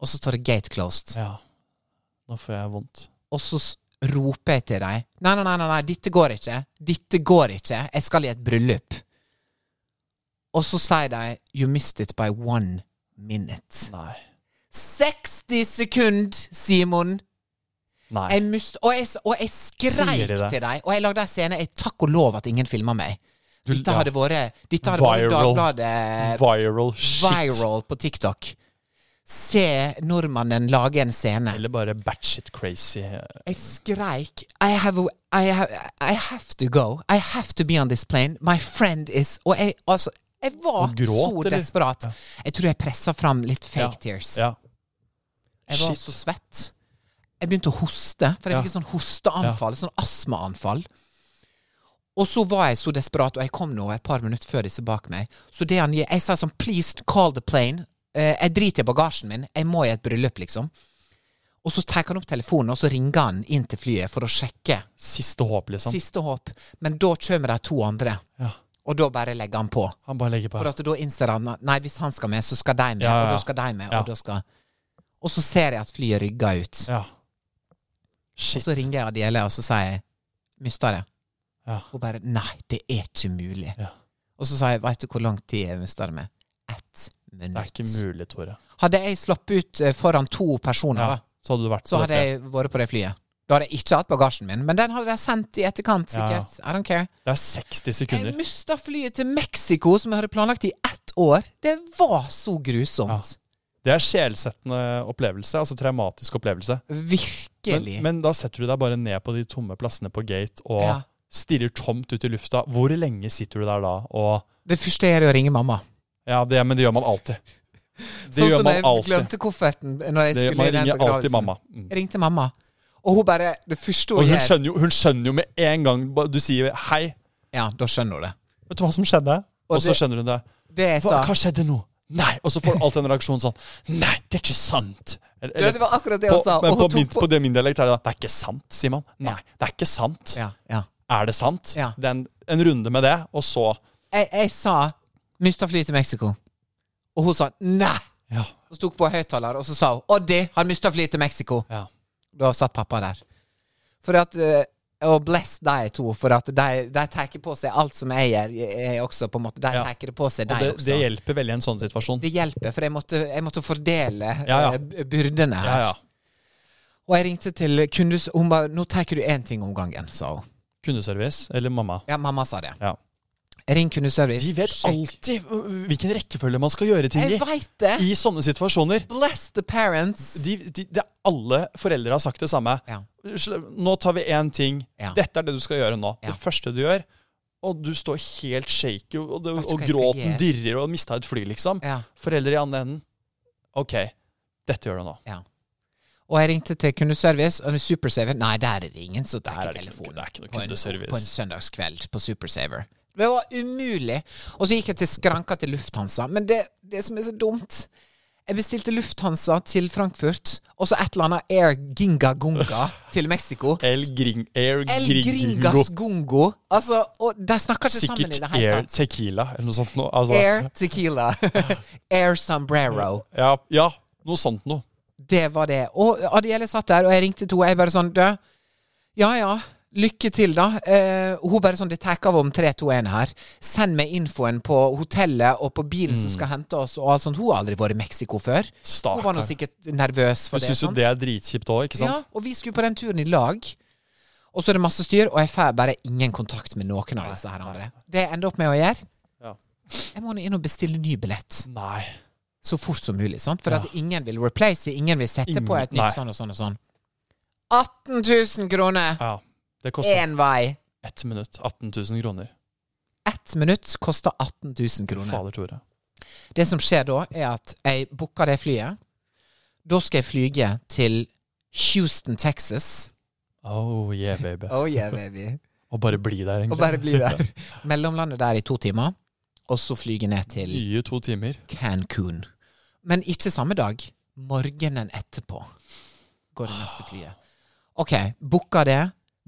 og så står det 'gate closed'. Ja. Nå får jeg vondt. Og så roper jeg til dem Nei, nei, nei, nei, nei, dette går ikke. Dette går ikke. Jeg skal i et bryllup. Og så sier de You missed it by one minute. Nei. 60 sekund, Simon! Nei. Jeg must, og, jeg, og jeg skreik de til dem, og jeg lagde en scene. Jeg takk og lov at ingen filma meg. Dette hadde vært Dette hadde vært Dagbladet Viral shit. viral på TikTok. Se nordmannen lage en scene. Eller bare batshit crazy. Jeg skreik I have, a, I, have, I have to go. I have to be on this plane. My friend is Og jeg, altså, jeg var gråt, så desperat. Jeg tror jeg pressa fram litt fake Ja. tears. Ja. Jeg var Shit. så svett. Jeg begynte å hoste, for jeg fikk et sånn hosteanfall. Sånn astmaanfall. Og så var jeg så desperat, og jeg kom nå et par minutter før disse bak meg. Så det han Jeg sa sånn Please call the plane. Eh, jeg driter i bagasjen min. Jeg må i et bryllup, liksom. Og så tar han opp telefonen, og så ringer han inn til flyet for å sjekke. Siste håp, liksom. Siste håp. Men da kommer de to andre, Ja. og da bare legger han på. Han bare legger på. For at da innser han at nei, hvis han skal med, så skal de med, Ja, ja, og da skal de med, Ja. og da skal Og så ser jeg at flyet rygger ut. Ja. Og Shit. så ringer jeg Adiele, og så sier jeg Mista det. Ja. Hun bare Nei, det er ikke mulig. Ja. Og så sa jeg Veit du hvor lang tid jeg mista det med? Ett Det er ikke mulig, Tore. Hadde jeg sluppet ut eh, foran to personer, Ja. Så hadde du vært så hadde jeg vært på det flyet. Da hadde jeg ikke hatt bagasjen min, men den hadde jeg sendt i etterkant, sikkert. ja. I don't care. Det er 60 sekunder. Jeg mista flyet til Mexico, som jeg hadde planlagt i ett år. Det var så grusomt. Det er sjelsettende opplevelse. Altså traumatisk opplevelse. Virkelig. Men, men da setter du deg bare ned på de tomme plassene på gate og Ja. stirrer tomt ut i lufta. Hvor lenge sitter du der da? Og Det første jeg gjør, er å ringe mamma. Ja, det, men det gjør man alltid. Det sånn gjør som jeg glemte kofferten når jeg Det, skulle i den alltid begravelsen. mamma. Mm. Jeg ringte mamma, og hun bare Det første Og hun hun gjør skjønner, jo, hun skjønner jo med en gang du sier 'hei'. Ja, da skjønner hun det. Vet du hva som skjedde? Og, så det- skjønner hun det. Det Hva, hva skjedde nå? Nei! Og så får du alltid en reaksjon sånn Nei, det er ikke sant! Eller, Ja, det var akkurat det hun sa. Men og på, min, på... på det min dialekt er det da Det er ikke sant, sier man. Nei, det er ikke sant. Ja, ja. Er det sant? Ja. Det er en, en runde med det, og så Jeg, jeg sa 'mista fly til Mexico', og hun sa 'nei'. Ja. Og tok på høyttaler, og så sa hun 'Oddi, har mista fly til Mexico'. ja. Da satt pappa der. For at eh, Og bless de to, for at de, de tar på seg alt som jeg gjør. Jeg også på en måte De Ja. tar det på seg, de Og det, også. det hjelper veldig i en sånn situasjon. Det hjelper, for jeg måtte, jeg måtte fordele eh, byrdene her. Ja, ja. Og jeg ringte til kundes... Hun bare 'Nå tar du én ting om gangen', sa hun. Kundeservice eller mamma. Ja, mamma sa det. Ja. Ringer kundeservice. De vet alltid øh, hvilken rekkefølge man skal gjøre ting i. Det! I sånne situasjoner. Bless the parents. De, de, de, alle foreldre har sagt det samme. Ja. Nå tar vi én ting. Ja. Dette er det du skal gjøre nå. Ja. Det første du gjør. Og du står helt shaky, og, det, og gråten dirrer, og mista et fly, liksom. Foreldre i andre enden. OK, dette gjør du nå. Ja. Og jeg ringte til kundeservice, og Supersaver Nei, der er det ingen som trekker er telefonen. på en-. På en søndagskveld på Supersaver. Det var umulig. Og så gikk jeg til skranka til Lufthansa. Men det, det som er så dumt Jeg bestilte Lufthansa til Frankfurt, og så et eller annet Air Ginga Gunga til Mexico. El Gring, Air El Gringas Gungo. Altså, og de snakker ikke sammen i det hele Air. Tequila eller noe sånt noe. Altså, Air Tequila. <laughs> Air Sombrero. Ja, ja, noe sånt noe. Det var det. Og Adiele satt der, og jeg ringte to, og Jeg bare sånn Død. ja ja, lykke til, da. Eh, hun bare sånn Det tar av om 321 her. Send meg infoen på hotellet og på bilen som skal hente oss, og alt sånt. Hun har aldri vært i Mexico før. Hun var nå sikkert nervøs for Du det. syns jo det er dritkjipt òg, ikke sant? Ja, og vi skulle på den turen i lag. Og så er det masse styr, og jeg får bare ingen kontakt med noen av disse her andre. Det jeg ender opp med å gjøre Ja. Jeg må nå inn og bestille ny billett Nei. så fort som mulig. sant? For Ja. at ingen vil replace, ingen vil sette på et et nei. nytt sånn og sånn og sånn. 18 000 kroner Ja. Det koster én vei. ett minutt. 18 000 kroner. Ett minutt koster 18 000 kroner. Fader Tore. Det som skjer da, er at jeg booker det flyet. Da skal jeg flyge til Houston, Texas. Oh yeah, baby. Oh yeah, baby. <laughs> Og bare bli der, egentlig. Og bare bli der. Mellomlandet der i to timer, og så flyge ned til Nye to timer. Cancún. Men ikke samme dag. Morgenen etterpå går det neste flyet. OK, booker det.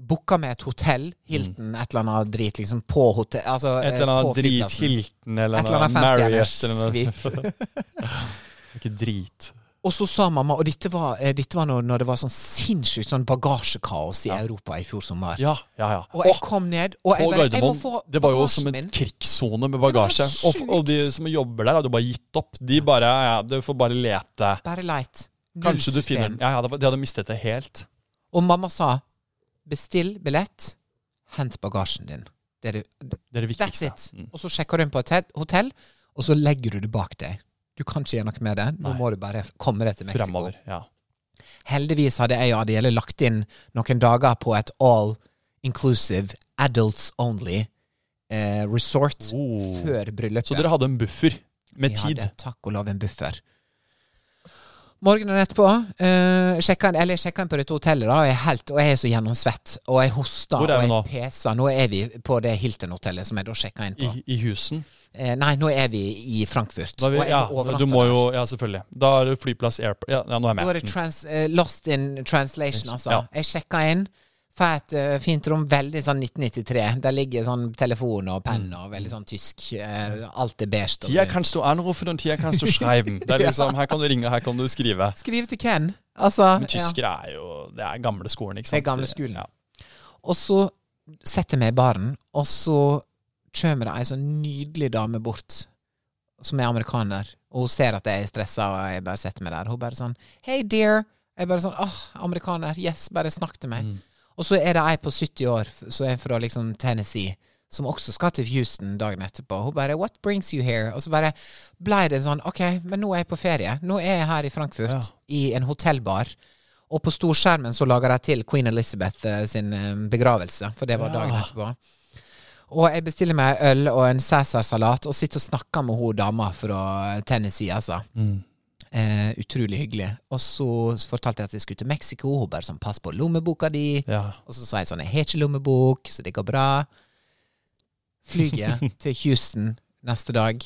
Booka med et hotell. Hilton, et eller annet drit, liksom, på hotell... Altså, Et eller annet drit. Hilton eller Et eller annet Marriott eller noe. <laughs> Ikke drit. Og så sa mamma, og dette var, eh, dette var når, når det var sånn sinnssykt sånn bagasjekaos i Europa i fjor sommer. Ja, ja, ja. Og jeg kom ned, og jeg bare Jeg må få Det var jo som en krigssone med bagasje. Og, og de som jobber der, hadde jo bare gitt opp. De bare Ja, du får bare lete. Bare leit. Kanskje du finner den. Ja, ja, de hadde mistet det helt. Og mamma sa bestill billett, hent bagasjen din. Det er det, Det er det that's it. Mm. Og så sjekker du inn på et hotell- og så legger du det bak deg. Du kan ikke gjøre noe med det. Nå Nei. må du bare komme deg til Mexico. Fremover. Ja. Heldigvis hadde jeg og Adiele lagt inn noen dager på et all inclusive, adults only eh, resort Oh. før bryllupet. Så dere hadde en buffer med Vi tid? hadde takk og lov en buffer. Morgenen etterpå uh, sjekka inn, eller jeg sjekka inn på dette hotellet, da, og jeg, er helt, og jeg er så gjennomsvett. Og jeg hoster er og jeg nå? peser. Nå er vi på det Hilton-hotellet som jeg da sjekka inn på. I husen? Eh, nei, nå er vi i Frankfurt. Vi, og jeg ja, må du må jo Ja, selvfølgelig. Da er det flyplass airport Ja, ja nå er jeg Nå er med. det trans, uh, lost in translation, altså. Ja. Jeg sjekka inn. Får et uh, fint rom, veldig sånn 1993. Der ligger sånn telefon og penn og veldig sånn tysk. Uh, alt er beige. Her kan du anrufe, og her kan du schreiben. Det er <laughs> liksom, her kan du ringe, her kan du skrive. Skriv til Ken. Altså, Men ja. er jo Det er gamle skolen, ikke Det er gamle skolen. Ja. Og så setter meg i baren, og så kommer det ei sånn nydelig dame bort, som er amerikaner, og hun ser at jeg er stressa, og jeg bare setter meg der. Hun bare sånn Hey, dear. Jeg bare sånn åh, amerikaner. Yes, bare snakk til meg. Mm. Og så er det ei på 70 år, som er fra liksom Tennessee, som også skal til Houston dagen etterpå. Hun bare 'What brings you here?' Og så bare blei det sånn 'Ok, men nå er jeg på ferie. Nå er jeg her i Frankfurt, Ja. i en hotellbar'. Og på storskjermen så laga de til Queen Elizabeth eh, sin eh, begravelse, for det var dagen etterpå. Og jeg bestiller meg øl og en Cæsar-salat og sitter og snakker med hun dama fra Tennessee, altså. Eh, utrolig hyggelig. Og så fortalte jeg at jeg skulle til Mexico. Hun bare sånn 'pass på lommeboka di'. Ja. Og så sa jeg sånn 'jeg har ikke lommebok, så det går bra'. Flyget <laughs> til Houston neste dag.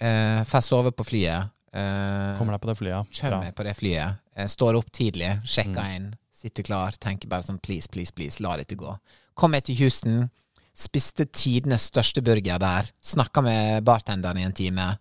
Eh, Får sove på flyet. Eh, Kommer deg på det flyet, ja. Kjører meg på det flyet. Eh, står opp tidlig, sjekker Mm. inn, sitter klar, tenker bare sånn please, please, please, la dette gå. Kom jeg til Houston, spiste tidenes største burger der, snakka med bartenderen i en time.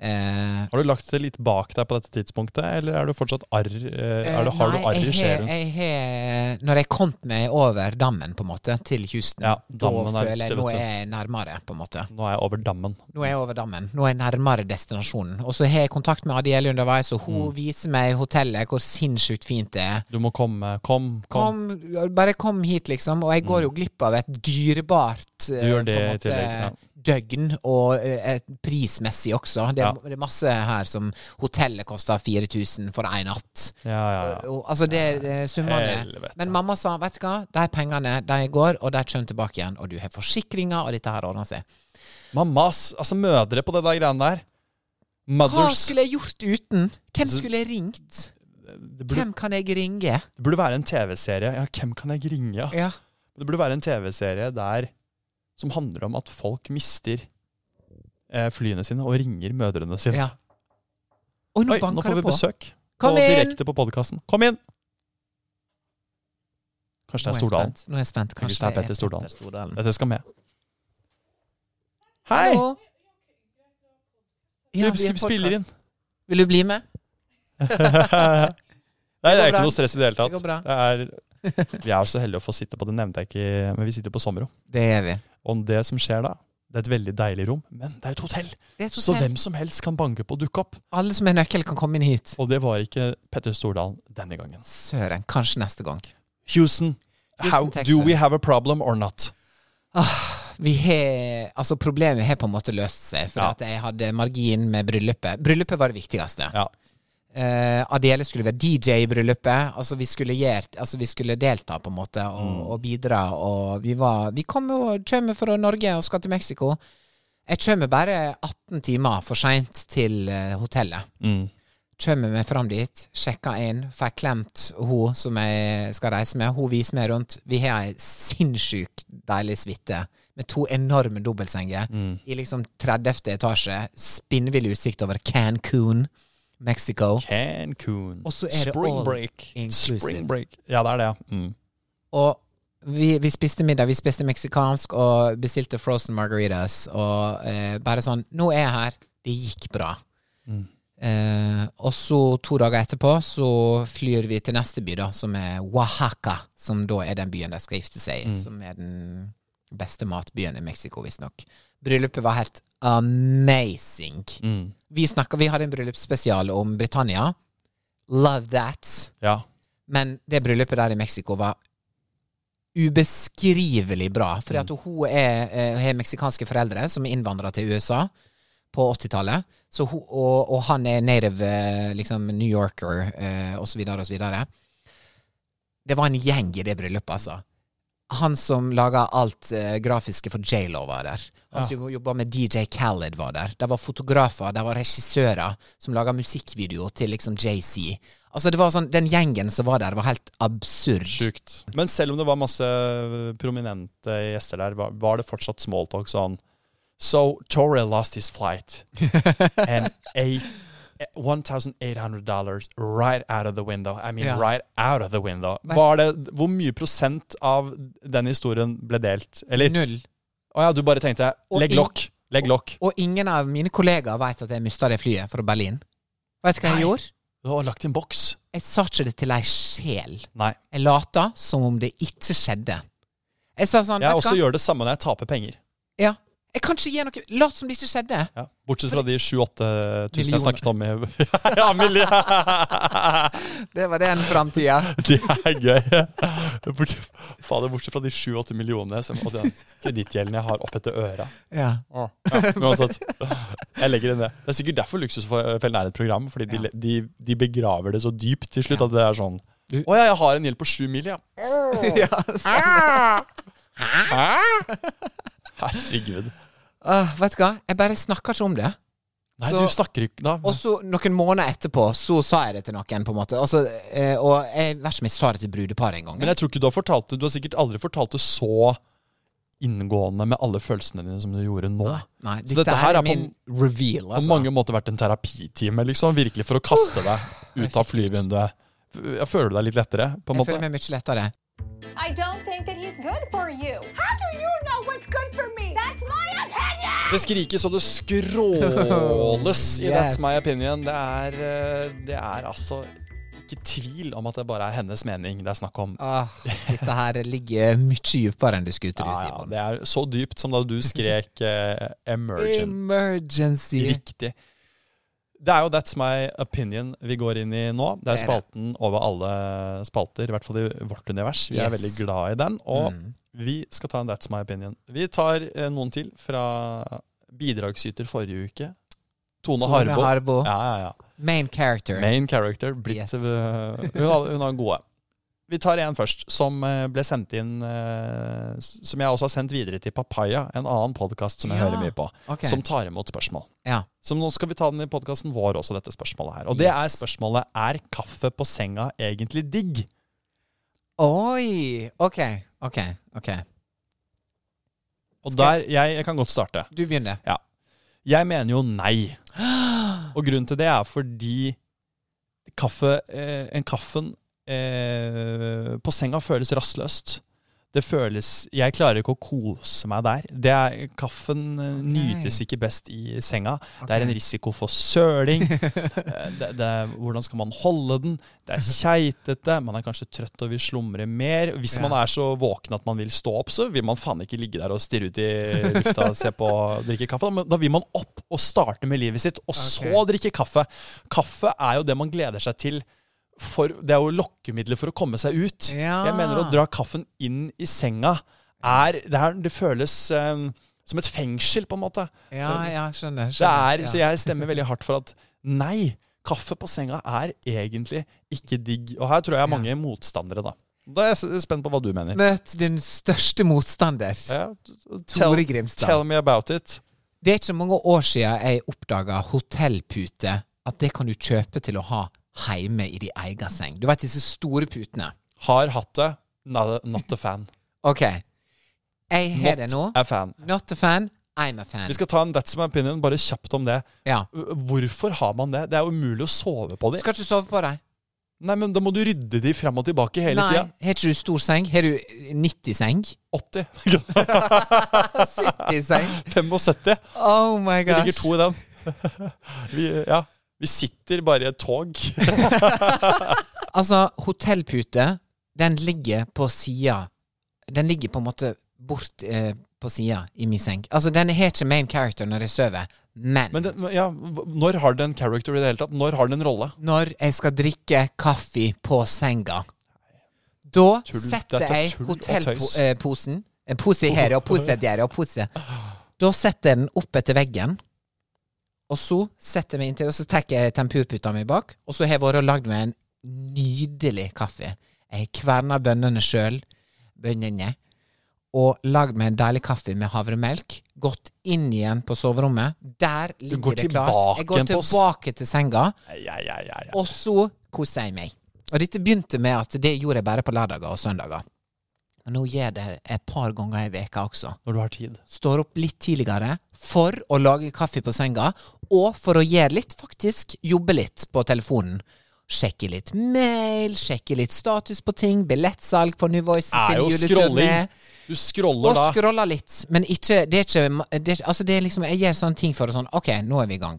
Eh, Har du lagt det litt bak deg på dette tidspunktet, eller er du fortsatt arr eh, er du, Har du nei, arr i sjelen? Jeg har Når jeg kom meg over dammen, på en måte, til Houston, Ja, da er føler jeg nå er jeg nærmere, på en måte. Nå er jeg over dammen. Nå er jeg over dammen. Nå er jeg nærmere destinasjonen. Og så har jeg kontakt med Adiele underveis, og Mm. hun viser meg hotellet, hvor sinnssykt fint det er. Du må komme. Kom, kom. Kom, bare kom hit, liksom. Og jeg går jo glipp av et dyrebart eh, Du gjør det på en i tillegg, ja. Døgn, og eh, prismessig også. Det er, Ja. det er masse her som Hotellet koster 4000 for én natt. Ja, ja, ja. Og, altså, det, er summene. Helvete. Men mamma sa, vet du hva, de pengene, de går, og de kommer tilbake igjen. Og du har forsikringer, og dette her ordner seg. Mammas, altså mødre på det der greiene der. Hva Mothers. skulle jeg gjort uten? Hvem Altså, skulle jeg ringt? Det burde, Hvem kan jeg ringe? det burde være en TV-serie. Ja, hvem kan jeg ringe? Ja? Ja. Det burde være en TV-serie der som handler om at folk mister eh, flyene sine og ringer mødrene sine. ja. Oi, nå Oi, nå får vi det på. besøk. Kom på, inn! Direkte på podkasten. Kom inn! Kanskje det er Stordalen. Nå er jeg spent. Kanskje det er Petter Stordalen. Stordalen. Dette skal med. Hei! Hallo? Ja, vi er spiller inn. Vil du bli med? <laughs> Nei, det er ikke noe stress i det hele tatt. Det går bra. Det er, <laughs> vi er jo så heldige å få sitte på det, nevnte jeg ikke, men vi sitter på sommerrom. Det er vi. Og det som skjer da, det er et veldig deilig rom, men det er et hotell. Det er et Så hvem som helst kan banke på og dukke opp. Alle som har nøkkel, kan komme inn hit. Og det var ikke Petter Stordalen denne gangen. Søren. Kanskje neste gang. Houston, how do we have a problem or not? Vi har Altså, problemet har på en måte løst seg, for Ja. at jeg hadde margin med bryllupet. Bryllupet var det viktigste. Ja. Eh, Adele skulle være DJ i bryllupet. Altså, vi skulle, gjert, altså, vi skulle delta, på en måte, og, Mm. og bidra. Og vi var Vi kom jo kommer fra Norge og skal til Mexico. Jeg kommer bare 18 timer for seint til eh, hotellet. Mm. Kommer meg fram dit, sjekker inn, får klemt hun som jeg skal reise med. Hun viser meg rundt. Vi har ei sinnssykt deilig suite med to enorme dobbeltsenger Mm. i liksom 30. etasje. Spinnvill utsikt over Cancún, Mexico. Cancun. Og så er det Spring all break. inclusive. Spring break. Ja, det er det, ja. Mm. Og vi, vi spiste middag. Vi spiste meksikansk og bestilte frozen margaritas. Og eh, bare sånn Nå er jeg her. Det gikk bra. Mm. Eh, og så to dager etterpå så flyr vi til neste by, da, som er Oaxaca. Som da er den byen de skal gifte seg i. Mm. Som er den beste matbyen i Mexico, visstnok. Bryllupet var helt amazing. Mm. Vi, snakker, vi hadde en bryllupsspesial om Britannia. Love that. Ja. Men det bryllupet der i Mexico var ubeskrivelig bra. Fordi at hun er, eh, har meksikanske foreldre som er innvandra til USA på 80-tallet. Og, og han er native eh, liksom New Yorker eh, osv. Det var en gjeng i det bryllupet, altså. Han som laga alt eh, grafiske for J.Lo, var der. Han som jobba med DJ Khaled, var der. Det var fotografer, det var regissører som laga musikkvideo til liksom JC. Altså, det var sånn, Den gjengen som var der, var helt absurd. Sjukt. Men selv om det var masse prominente gjester der, var, var det fortsatt smalltalk sånn So Tori lost his flight <laughs> and eight $1,800 right out of the window. I mean, Ja. right out of the window. Det, hvor mye prosent av den historien ble delt? Eller Å Null. ja, du bare tenkte Og legg lokk. Legg lokk. Og ingen av mine kollegaer veit at jeg mista det flyet fra Berlin. Vet du hva jeg Nei. gjorde? Du har lagt i en boks. Jeg sa ikke det til ei sjel. Nei. Jeg lata som om det ikke skjedde. Jeg sa sånn Jeg også hva? gjør det samme når jeg taper penger. Ja. Jeg kan ikke gi noe Lat som det ikke skjedde. Ja. Bortsett fra de 7-8 tusen jeg snakket om i <laughs> Ja, milli <laughs> Det var den framtida. <laughs> Det er gøy. Bortsett, fader, bortsett fra de 7-8 millionene som- og den kredittgjelden jeg har oppetter øra. Ja. Ja, uansett. Jeg legger inn det. Det er sikkert derfor Luksusfellen er et program, fordi de, de, de begraver det så dypt til slutt at det er sånn Å ja, jeg har en gjeld på sju mil, ja. Herregud. Uh, vet du hva, jeg bare snakker ikke om det. Nei, Så- du snakker ikke da. Og så noen måneder etterpå så sa jeg det til noen, på en måte. Altså, eh, og jeg vet ikke om jeg sa det til brudeparet en gang. Men jeg tror ikke du har fortalt det Du har sikkert aldri fortalt det så inngående med alle følelsene dine som du gjorde nå. Nei, Så dette, dette her er min på- reveal, På altså. mange måter vært en terapitime, liksom. Virkelig for å kaste deg ut av flyvinduet. Jeg føler du deg litt lettere, på en Jeg måte? føler meg mye lettere. I don't think that he's good for you. How do you know what's good for me? That's my opinion! Det skrikes og det skråles i <laughs> Yes. That's My Opinion. Det er, eh, det er altså ikke tvil om at det bare er hennes mening det er snakk om. Ah, dette her ligger mye dypere enn du skulle tro, Ja, ja, Simon. det er så dypt som da du skrek uh, 'emergency'. Emergency. Riktig. Det er jo That's My Opinion vi går inn i nå. Det er spalten over alle spalter, i hvert fall i vårt univers. Vi er veldig glad i den. Og Mm. vi skal ta en That's My Opinion. Vi tar eh, noen til fra bidragsyter forrige uke. Tone, Tone Harbo. Harbo. Ja, ja, ja. Main character. Main character. Blitt, Yes. eh, hun, har, hun har gode. Vi tar en først, som eh, ble sendt inn eh, Som jeg også har sendt videre til Papaya, en annen podkast som jeg Ja, hører mye på. Okay. Som tar imot spørsmål. Ja. Så nå skal vi ta den i podkasten vår også, dette spørsmålet her. Og det er spørsmålet Er kaffe på senga egentlig digg? Oi! Ok, ok, ok. Og der, jeg, jeg kan godt starte. Du begynner. Jeg mener jo nei. Og grunnen til det er fordi kaffe, eh, en kaffen eh, på senga føles rastløst. Det føles Jeg klarer ikke å kose meg der. Det er, kaffen okay. nytes ikke best i senga. Det er en risiko for søling. Eh, <laughs> det, det, hvordan skal man holde den? Det er keitete. Man er kanskje trøtt og vil slumre mer. Hvis Ja. man er så våken at man vil stå opp, så vil man faen ikke ligge der og stirre ut i lufta og se på drikke kaffe. Men da vil man opp og starte med livet sitt, og så drikke kaffe. Kaffe er jo det man gleder seg til. For, det er jo lokkemidler for å komme seg ut. Ja. Jeg mener å dra kaffen inn i senga er Det, er, det føles um, som et fengsel, på en måte. Ja, ja, skjønner. Det skjønner. er, Så jeg stemmer veldig hardt for at nei, kaffe på senga er egentlig ikke digg. Og her tror jeg er mange motstandere, da. Da er jeg spent på hva du mener. Møt din største motstander. Ja, Tore Grimstad. Tell me about it. Det er ikke mange år siden jeg oppdaga hotellpute. At det kan du kjøpe til å ha hjemme i din egen seng. Du vet disse store putene. Har hatt det. Not, not a fan. Ok. Jeg har det nå. Not a fan. Not a fan. I'm a fan. Vi skal ta en That's my opinion, bare kjapt om det. Ja. Hvorfor har man det? Det er jo umulig å sove på dem. Skal ikke sove på deg? Nei, men da må du rydde de frem og tilbake hele Nei. tida. Har ikke du stor seng? Har du 90-seng? 80. 70-seng? 75. Oh my Det gosh. ligger to i den. <laughs> Vi, ja, vi sitter bare i et tog. <laughs> Altså, hotellpute, den ligger på sida Den ligger på en måte bort eh, på sida i min seng. Altså, den har ikke main character når jeg sover, men, Men den, ja, når har den character i det hele tatt? Når har den en rolle? når jeg skal drikke kaffe på senga, da Tull. setter er jeg hotellposen En pose her og <laughs> pose der og pose Da setter jeg den opp etter veggen. Og så setter jeg meg inntil Og så tar jeg tempurputa mi bak. Og så har jeg vært og lagd meg en nydelig kaffe. Jeg har kverna bønnene sjøl. Bønnene. Og lagd meg en deilig kaffe med havremelk. Gått inn igjen på soverommet. Der ligger det klart. Jeg går tilbake til senga. Ja, ja, ja, ja. Og så koser jeg meg. Og dette begynte med at det gjorde jeg bare på lørdager og søndager. Men nå gjør det et par ganger i veka også. Når du har tid. Står opp litt tidligere for å lage kaffe på senga, og for å gjøre litt, faktisk jobbe litt på telefonen. Sjekke litt mail, sjekke litt status på ting, billettsalg på New Voices Er sin juleturné. Du scroller Og da. scroller litt, men ikke Det er ikke det er, Altså, det er liksom Jeg gjør sånne ting for å sånn Ok, nå er vi i gang.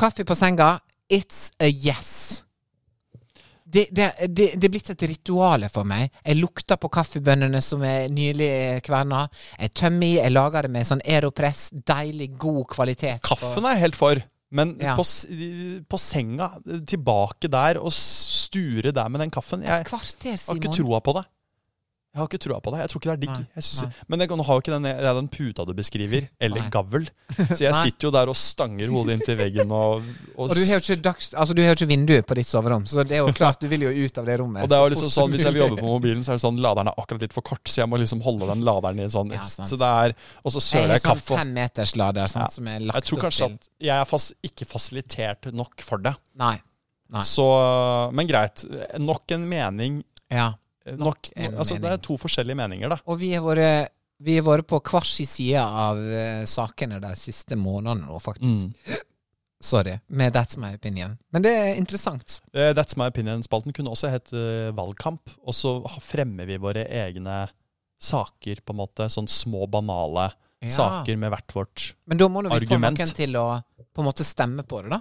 Kaffe på senga, it's a yes. Det, det, det, det er blitt et ritual for meg. Jeg lukter på kaffebønnene som er nylig kverna. Jeg tømmer i, jeg lager det med sånn Aeropress. Deilig, god kvalitet. Kaffen er jeg helt for. Men Ja. på, på senga, tilbake der og sture der med den kaffen Jeg har ikke troa på det. Jeg har ikke trua på det. Jeg tror ikke det er digg. Nei, synes, men jeg har jo ikke den, den puta du beskriver, eller Nei. gavl. <laughs> Så jeg sitter jo der og stanger hodet inntil veggen og, og, Og du har jo ikke, dags, altså, du har ikke vindu på ditt soverom, så det er jo klart du vil jo ut av det rommet. og det er jo liksom sånn, Hvis jeg vil jobbe på mobilen, så er det sånn laderen er akkurat litt for kort, så jeg må liksom holde den laderen i sånn Ja. Så det er Og så søler jeg, jeg sånn kaffe. og- fem meters lader Ja. som er lagt Jeg tror opp kanskje til at jeg er fas, ikke fasilitert nok for det. Nei. Nei. Så Men greit. Nok en mening Ja. Nok, en altså, Det er to forskjellige meninger, da. Og vi har vært vi har vært på hver sin side av uh, sakene de siste månedene nå, faktisk. Mm. <laughs> Sorry. Med That's My Opinion. Men det er interessant. Uh, That's My Opinion-spalten kunne også hett uh, Valgkamp. Og så fremmer vi våre egne saker, på en måte. Sånn små, banale Ja. saker med hvert vårt argument. Men da må vi Argument. få noen til å på en måte stemme på det, da.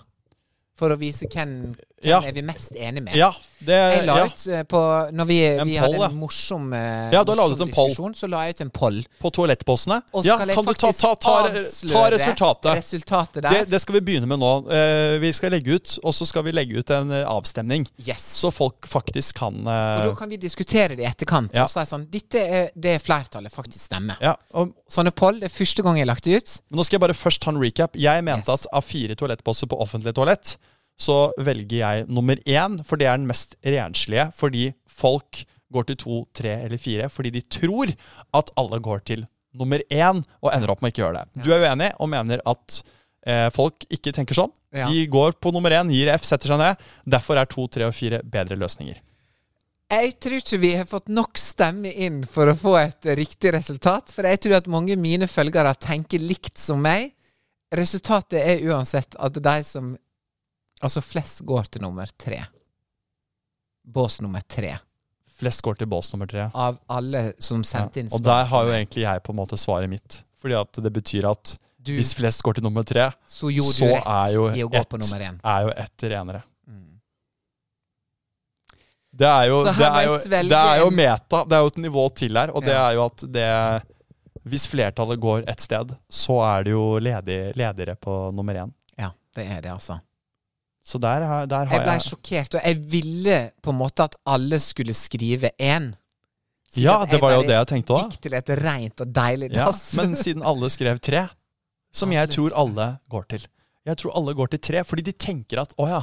For å vise hvem, hvem Ja. er vi mest enig med. Ja, det Jeg la ja, ut eh, på Når vi, vi poll, hadde en morsom, eh, Ja, morsom poll. diskusjon, så la jeg ut en poll. På toalettpostene? Og Ja, skal jeg kan du ta, ta, ta, ta resultatet? resultatet der? Det, det skal vi begynne med nå. Uh, vi skal legge ut, og så skal vi legge ut en uh, avstemning. yes. Så folk faktisk kan og eh, da kan vi diskutere det i etterkant og si sånn Dette er det flertallet faktisk stemmer. Ja, og Sånne poll, det er første gang jeg har lagt det ut. Men nå skal jeg bare først ta en recap. Jeg mente Yes. at av fire toalettposter på offentlig toalett, så velger jeg nummer én, for det er den mest renslige. Fordi folk går til to, tre eller fire fordi de tror at alle går til nummer én, og ender opp med å ikke gjøre det. Du er uenig og mener at eh, folk ikke tenker sånn. Ja. De går på nummer én, gir F, setter seg ned. Derfor er to, tre og fire bedre løsninger. Jeg tror ikke vi har fått nok stemme inn for å få et riktig resultat. For jeg tror at mange av mine følgere tenker likt som meg. Resultatet er uansett at de som Altså flest går til nummer tre. Bås nummer tre. Flest går til bås nummer tre. Av alle som Ja. sendte inn Og der har jo egentlig jeg på en måte svaret mitt. Fordi at det betyr at du, hvis flest går til nummer tre, Så så er jo ett på nummer én. er jo ett renere. Mm. Det er jo, det er jo, det er jo meta. Det er jo et nivå til her. Og det er jo at det Hvis flertallet går ett sted, så er det jo ledig, ledigere på nummer én. Ja, det er det, altså. Så der, har- der har Jeg ble sjokkert, og jeg ville på en måte at alle skulle skrive én. Ja, det var jo det jeg tenkte òg. Gikk til et rent og deilig Ja, men siden alle skrev tre, som jeg tror alle går til Jeg tror alle går til tre, fordi de tenker at å ja,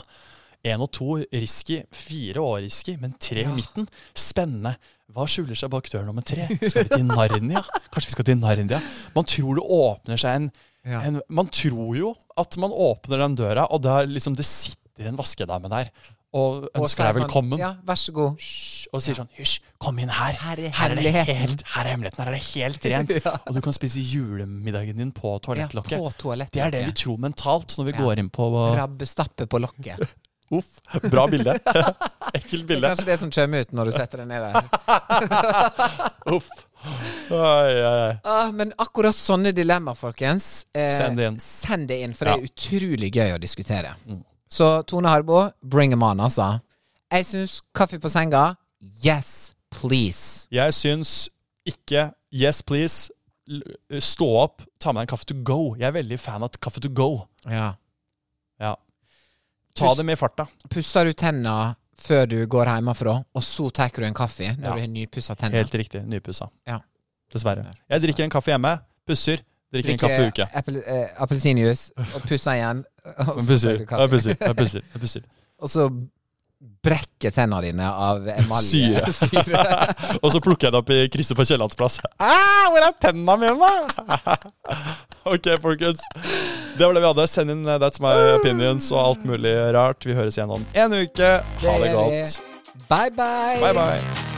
én og to risky, fire år risky, men tre i midten, spennende. Hva skjuler seg bak dør nummer tre? Skal vi til Narnia? Kanskje vi skal til Narnia? Man tror det åpner seg en, Ja. en Man tror jo at man åpner den døra, og det, er liksom, det sitter en vaskedame der og ønsker deg velkommen. Sånn, ja, vær så god. Hysj, og sier sånn Hysj, kom inn her. Her er det helt, her er hemmeligheten. Her er det helt rent. <laughs> Og du kan spise julemiddagen din på Ja, på toalettet. det er det vi tror mentalt når vi Ja. går inn på Rabbestappe på lokket. <laughs> Uff, bra bilde. <laughs> Ekkelt bilde. Det er kanskje det som kommer ut når du setter deg ned der. Uff. Oi, oi, oi. Ah, men akkurat sånne dilemmaer, folkens. Eh, Send det inn. Send det inn, for Ja. det er utrolig gøy å diskutere. Mm. Så Tone Harbo, bring them on, altså. Jeg syns kaffe på senga, yes, please. Jeg syns ikke Yes, please. Stå opp, ta med deg en kaffe to go. Jeg er veldig fan av kaffe to go. Ja. Ja. Ta det med i farta. Pusser du tenna før du går hjemmefra, og så tar du en kaffe når Ja. du har nypussa tenna? Helt riktig. Nypussa. Ja. Dessverre. Jeg drikker en kaffe hjemme, pusser, drikker en kaffe i uke. Eh, appelsinjuice, og pusser igjen. <laughs> Og pusser, jeg pusser, jeg pusser. Jeg pusser. <laughs> Og så brekker tennene dine av emalje. <laughs> Syre. <laughs> Og så plukker jeg det opp i krysset på Kiellands plass. Ah, hvor er tennene mine? da? <laughs> ok, folkens. Det var det vi hadde. Send inn eh, That's My Opinions og alt mulig rart. Vi høres igjen om en uke. Ha det Det godt. Bye, bye. Bye, bye.